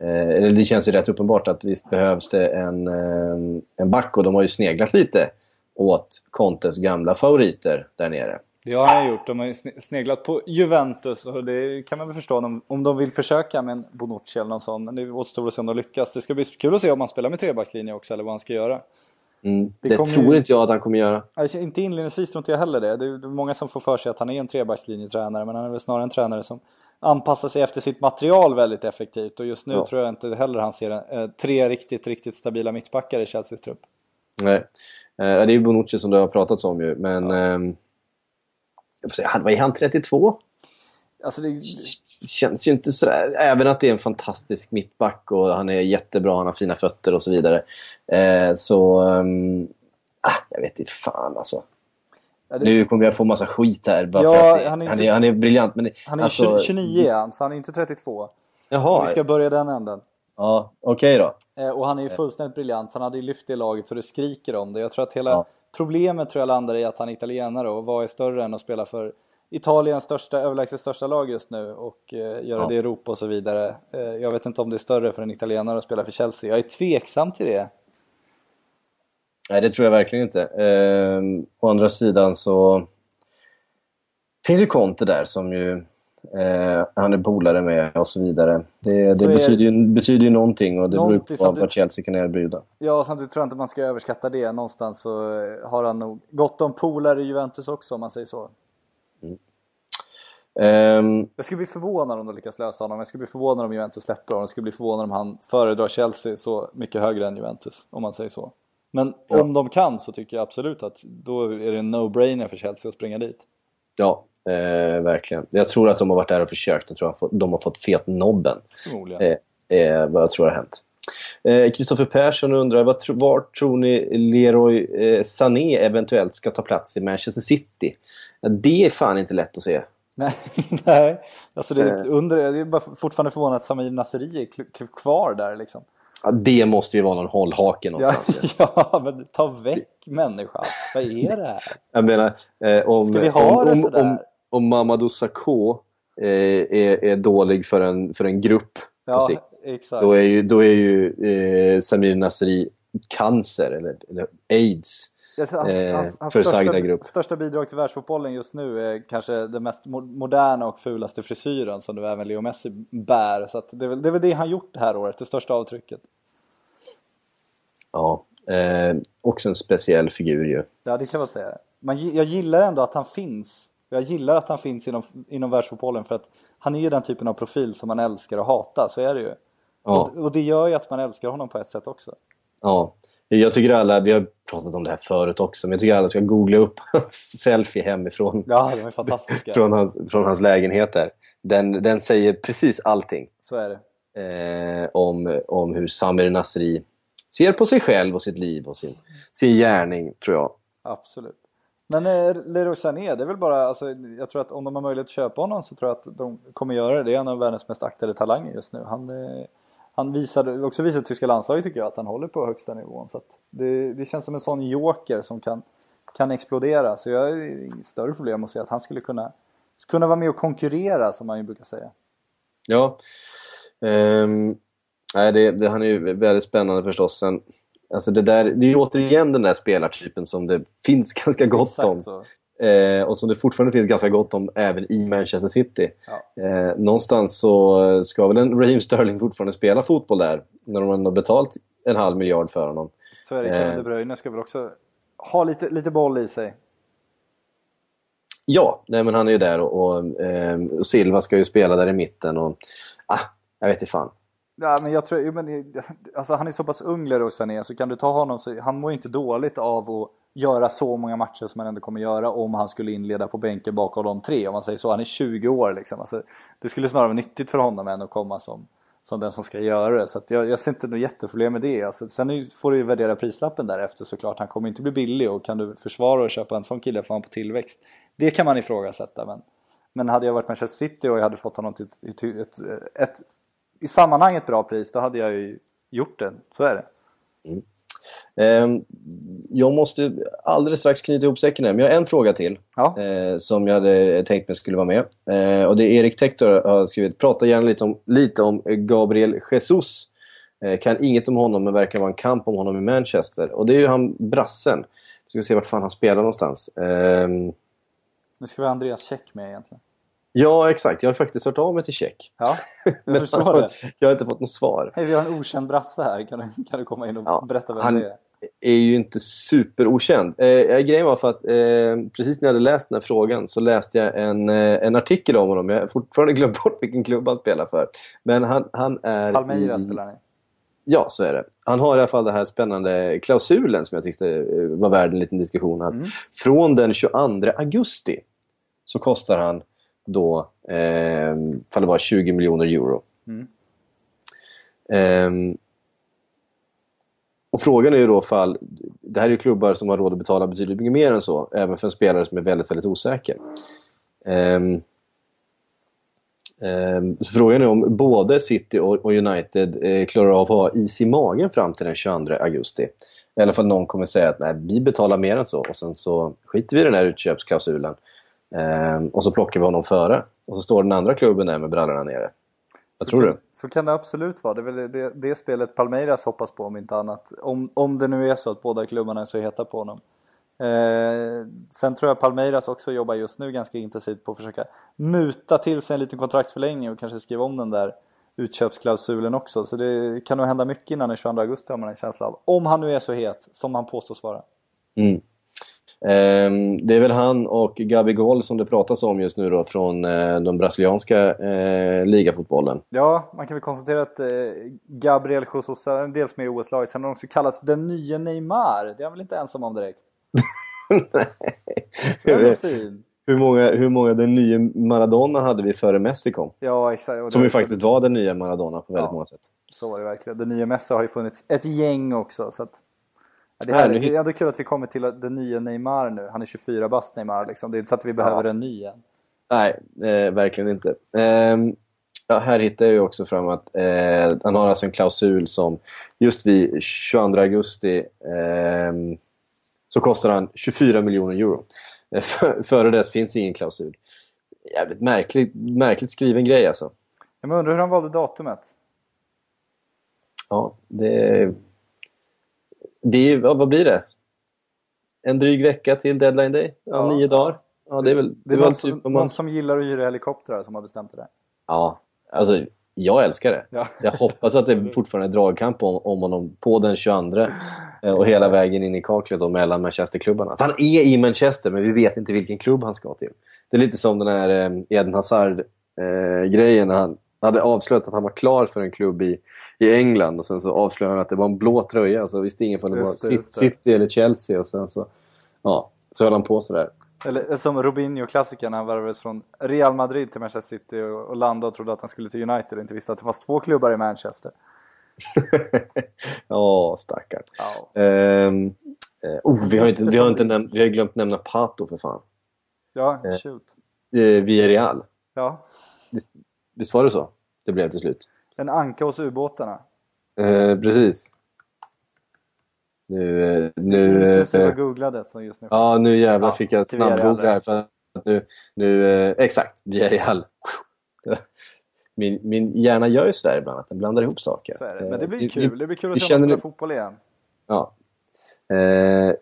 Eh, eller det känns ju rätt uppenbart att visst behövs det en, eh, en back. Och de har ju sneglat lite åt Contes gamla favoriter där nere.
Det har han gjort. De har ju sne- sneglat på Juventus och det kan man väl förstå om, om de vill försöka med en Bonucci eller någon sån. Men det återstår att se om de lyckas. Det ska bli kul att se om han spelar med trebackslinje också eller vad han ska göra.
Mm.
Det
Det, tror
ju-
inte jag att han kommer göra.
Alltså, inte inledningsvis tror inte jag heller det. Det är många som får för sig att han är en trebackslinjetränare men han är väl snarare en tränare som anpassar sig efter sitt material väldigt effektivt och just nu
Ja.
tror jag inte heller han ser en, eh, tre riktigt, riktigt stabila mittbackar i Chelseas trupp.
Nej. Eh, det är ju Bonucci som det har pratats om ju. Men... ehm, jag får säga, vad är han? 32?
Alltså det,
känns ju inte sådär, även att det är en fantastisk mittback och han är jättebra, han har fina fötter och så vidare. Eh, så, ah, jag vet inte fan alltså.
Ja, det,
Nu kommer jag få massa skit här bara
Ja,
för att det,
han är
han,
inte-
är, han är briljant. Men
han är
alltså,
29 är han, så han är inte 32.
Jaha,
Vi ska börja den änden.
ja, okej då.
Eh, Och han är ju fullständigt briljant. Han hade ju lyft det laget så det skriker om det. Jag tror att hela
Ja.
problemet tror jag landar i att han är italienare och vad är större än att spela för Italiens största, överlägset största lag just nu och eh, göra
Ja.
det i Europa och så vidare. Eh, jag vet inte om det är större för en italienare att spela för Chelsea. Jag är tveksam till det.
Nej, det tror jag verkligen inte. Ehm, å andra sidan så finns ju Conte där som ju eh, han är polare med och så vidare. Det,
Så
det betyder, ju, betyder ju någonting och det beror
Någonting
på vad Chelsea kan erbjuda.
Ja, samtidigt tror jag inte man ska överskatta det. Någonstans så eh, har han nog gott om polare i Juventus också om man säger så.
Ehm,
Jag skulle bli förvånad om de lyckas lösa honom. Jag skulle bli förvånad om Juventus släpper honom. Jag skulle bli förvånad om han föredrar Chelsea så mycket högre än Juventus, om man säger så. Men om de kan så tycker jag absolut att då är det en no-brainer för Chelsea att springa dit.
Ja, eh, verkligen. Jag tror att de har varit där och försökt. Jag tror att de har fått fet nobben.
Förmodligen.
Eh, eh, vad jag tror har hänt. Eh, Kristoffer Persson undrar, vad tro, var tror ni Leroy eh, Sané eventuellt ska ta plats i Manchester City? Ja, det är fan inte lätt att se.
Nej, nej. Alltså det är,
Eh.
under, det är bara fortfarande förvånad att Samir Nasri är kvar där liksom.
Ja, det måste ju vara någon hållhake
Ja,
någonstans.
ja, men ta väck människan. Vad är det här?
Jag menar, eh, om,
Ska vi ha
om,
det
om,
sådär?
om, om Mamadou Sakho eh, är, är dålig för en, för en grupp på
Ja,
sikt,
exakt.
då är ju, då är ju eh, Samir Nasri cancer eller, eller aids.
Tror Hans,
eh,
hans, hans största,
grupp.
största bidrag till världsfotbollen just nu är kanske den mest mo- moderna och fulaste frisyren som nu även Leo Messi bär. Så det, är väl, det är väl det han gjort det här året, det största avtrycket.
Ja, eh, också en speciell figur ju.
Ja, det kan man säga. Man, jag gillar ändå att han finns. Jag gillar att han finns inom, inom världsfotbollen för att han är ju den typen av profil som man älskar och hatar, så är det ju.
Ja.
Och, och det gör ju att man älskar honom på ett sätt också.
Ja, jag tycker alla, vi har pratat om det här förut också, men jag tycker alla ska googla upp hans selfie hemifrån.
Ja, de är fantastiska.
från, hans, från hans lägenhet där. Den, den säger precis allting
Så är det.
eh, om, om hur Samir Nasri ser på sig själv och sitt liv och sin, sin gärning, tror jag.
Absolut. Men eh, Leroy Sané, det är väl bara, alltså, jag tror att om de har möjlighet att köpa honom så tror jag att de kommer göra det. Det är en av världens mest aktade talanger just nu. Han, eh, han visade, också visade tyska landslaget tycker jag att han håller på högsta nivån. Så det, det känns som en sån joker som kan, kan explodera. Så jag har inget större problem att se att han skulle kunna, kunna vara med och konkurrera som man ju brukar säga.
Ja. Nej, det, det, han är ju väldigt spännande förstås. Sen Alltså det, där, det är ju återigen den där spelartypen som det finns ganska gott
Exakt
om.
så.
Eh, och som det fortfarande finns ganska gott om även i Manchester City.
Ja.
Eh, någonstans så ska väl en Raheem Sterling fortfarande spela fotboll där. När de har betalt en halv miljard för honom.
Så är det. Kevin
Eh.
De Bruyne ska väl också ha lite, lite boll i sig.
Ja, nej, men han är ju där och, och eh, Silva ska ju spela där i mitten. Och, ah, jag vet inte fan.
Ja, men jag tror, men, alltså, han är så pass ung Sané så kan du ta honom så han mår ju inte dåligt av att göra så många matcher som han ändå kommer göra om han skulle inleda på bänken bakom de tre om man säger så. Han är 20 år liksom. Alltså, det skulle snarare vara nyttigt för honom än att komma som, som den som ska göra det. Så att jag, jag ser inte något jätteproblem med det. Alltså, sen får du ju värdera prislappen därefter såklart. Han kommer inte bli billig och kan du försvara och köpa en sån kille får han på tillväxt. Det kan man ifrågasätta men, men hade jag varit Manchester City och jag hade fått honom till ett, ett, ett, ett i sammanhanget bra pris, då hade jag ju gjort det. Så är det.
Mm jag måste alldeles strax knyta ihop säcken här, men jag har en fråga till.
Ja.
eh, som jag hade tänkt mig skulle vara med. Eh, och det är Erik Tektor har skrivit. Prata gärna lite om, lite om Gabriel Jesus. Eh, kan inget om honom, men verkar vara en kamp om honom i Manchester. Och det är ju han brassen. Vi ska se vart fan han spelar någonstans. Ehm,
Nu ska vi ha Andreas Käck med egentligen.
Ja, exakt. Jag har faktiskt hört av mig till Tjeck.
Ja, jag förstår det.
Jag har inte fått något svar.
Hej, vi har en okänd brasse här. Kan du, kan du komma in och
Ja,
berätta vem
han-
det är?
är ju inte superokänd. Eh, grejen var för att eh, precis när jag hade läst den här frågan så läste jag en, eh, en artikel om honom. Jag har fortfarande glömt bort vilken klubb han spelar för. Men han, han är
Palmeira
i...
spelar ni.
Ja, så är det. Han har i alla fall den här spännande klausulen som jag tyckte eh, var värd en liten diskussion. Att Från den 22 augusti så kostar han då, eh, fall det var 20 miljoner euro.
Mm.
Ehm, och frågan är ju då fall, det här är ju klubbar som har råd att betala betydligt mycket mer än så, även för en spelare som är väldigt, väldigt osäker. Ehm, ehm, så frågan är om både City och, och United eh, klarar av att ha is i magen fram till den 22 augusti. I alla fall någon kommer säga att nej, vi betalar mer än så och sen så skiter vi i den här utköpsklausulen. Ehm, och så plockar vi honom före. Och så står den andra klubben där med brallorna nere. Vad tror
så
du?
Kan, så kan det absolut vara. Det är väl det, det, det spelet Palmeiras hoppas på om inte annat. Om, om det nu är så att båda klubbarna är så heta på honom. Eh, sen tror jag Palmeiras också jobbar just nu ganska intensivt på att försöka muta till sig en liten kontraktsförlängning och kanske skriva om den där utköpsklausulen också. Så det kan nog hända mycket innan den 22 augusti har man en känsla av. Om han nu är så het som han påstås vara.
Mm. Ehm, det är väl han och Gabigol som det pratas om just nu då från eh, den brasilianska eh, ligafotbollen.
Ja, man kan väl konstatera att eh, Gabriel Jesus är dels med i OS-laget. Sen har han också kallats den nya Neymar. Det är han väl inte ensam om direkt? Är fin.
hur, många, hur många den nya Maradona hade vi före Messi kom?
Ja, exakt.
Som ju faktiskt var den nya Maradona på väldigt
Ja.
många sätt.
Så var det verkligen. Den nya Messi har ju funnits ett gäng också. Så att, ja, det, här, det är ändå kul att vi kommer till den nya Neymar nu. Han är 24 bast Neymar liksom. Det är inte så att vi behöver en ny än.
Nej, eh, verkligen inte. Ehm, ja, här hittar jag ju också fram att eh, han har alltså en klausul som just vid 22 augusti ehm, så kostar han 24 miljoner euro. Eh, för- Före dess finns ingen klausul. Jävligt märkligt, märkligt skriven grej alltså.
Jag undrar hur han valde datumet.
Ja, det... det är, vad blir det? En dryg vecka till deadline day? Ja,
Ja.
nio dagar? Ja, det är väl...
Det är
väl
någon,
typ
som, någon som gillar att hyra helikoptrar som har bestämt det där.
Ja, alltså jag älskar det.
Ja.
Jag hoppas att det fortfarande är dragkamp om, om honom på den 22 eh, och hela vägen in i kaklet då mellan Manchesterklubbarna. Han är i Manchester men vi vet inte vilken klubb han ska till. Det är lite som den här eh, Eden Hazard-grejen när han hade avslöjat att han var klar för en klubb i, i England och sen så avslöjade han att det var en blå tröja så visste ingen om det var. City eller Chelsea och sen så, ja, så höll han på sådär.
Eller som Robinho-klassikern när han värvades från Real Madrid till Manchester City och, och landade och trodde att han skulle till United och inte visste att det fanns två klubbar i Manchester.
Ja, stackarn.
Ja,
Ehm, eh, oh, vi har inte, vi har inte näm- vi har glömt nämna Pato för fan.
ja
Eh.
shoot.
Eh, vi är Real.
Ja,
Visst, var det så? Det blev till slut.
en anka hos ubåtarna.
Eh, precis. Nu... eh, nu eh,
Intensiva googlade som just nu.
ja, nu jävlar
Ja,
fick jag
Villarreal
snabbgoogla här. För att nu, nu, eh, exakt, vi är Real. Min, min hjärna gör ju sådär ibland, att den blandar ihop saker.
Så är det. Men det
Eh,
blir
vi-
kul. Det blir kul att se
känner det-
fotboll igen.
Ja. Eh,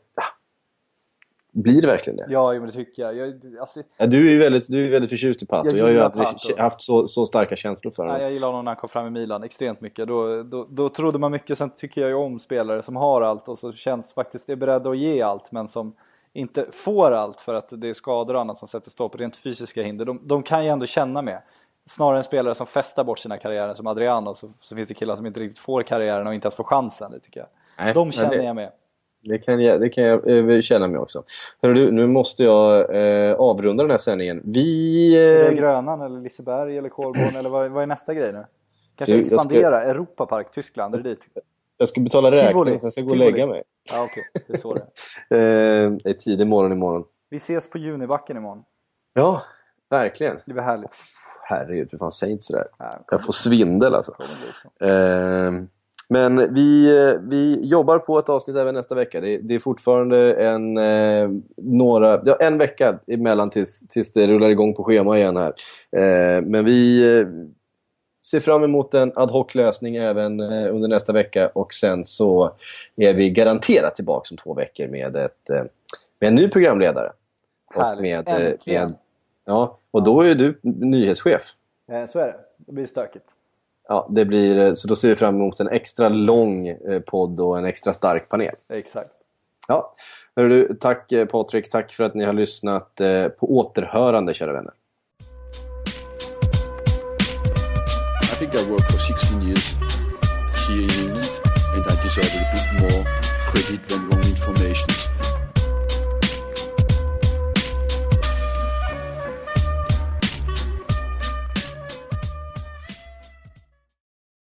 blir det verkligen det?
Ja, men det tycker jag. jag alltså,
Ja, du är ju väldigt, du är väldigt förtjust i Pato.
Jag
Jag, har ju aldrig haft så, så starka känslor för
nej,
honom.
jag gillar honom när han kom fram i Milan extremt mycket. Då, då, då trodde man mycket. Sen tycker jag ju om spelare som har allt och så känns faktiskt är beredda att ge allt men som inte får allt för att det är skador och annat som sätter stopp. Rent fysiska hinder. De, de kan ju ändå känna med. Snarare en spelare som festar bort sina karriärer som Adriano så, så finns det killar som inte riktigt får karriären och inte ens får chansen. Det tycker jag.
Nej,
De känner
det-
jag med.
Det kan jag, det kan jag eh, känna mig också. Hörru du, nu måste jag eh, avrunda den här sändningen. Vi...
Är det
Eh,
Grönan eller Liseberg eller Kolborn eller vad, vad är nästa grej nu? Kanske
Du, jag ska-
expandera, Europapark, Tyskland, är det dit?
jag ska betala
Tivoli.
räkning, sen ska jag gå och lägga mig.
Ja okej, det är så det är.
Eh, det är tidig morgon imorgon.
Vi ses på Junibacken imorgon.
Ja, verkligen.
Det blir härligt.
Herregud, för fan säg inte sådär.
Det
Jag får svindel alltså.
Bli så.
Eh, men vi, vi jobbar på ett avsnitt även nästa vecka. Det, det är fortfarande en, eh, några, ja, en vecka emellan tills, tills det rullar igång på schema igen här. Eh, men vi eh, ser fram emot en ad hoc-lösning även eh, under nästa vecka och sen så är vi garanterat tillbaka om två veckor med, ett, eh, med en ny programledare. Och
Härligt.
med, eh,
Äntligen.
med, ja, och då är du nyhetschef.
Så är det. Det blir stökigt.
Ja, det blir, eh, så då ser vi fram emot en extra lång eh, podd och en extra stark panel.
Exakt.
Ja. Hörru, tack eh, Patrik, tack för att ni har lyssnat. På återhörande kära vänner.
Jag I jag har jobbat i 16 år här i England Och jag deserve lite mer kredit än than information.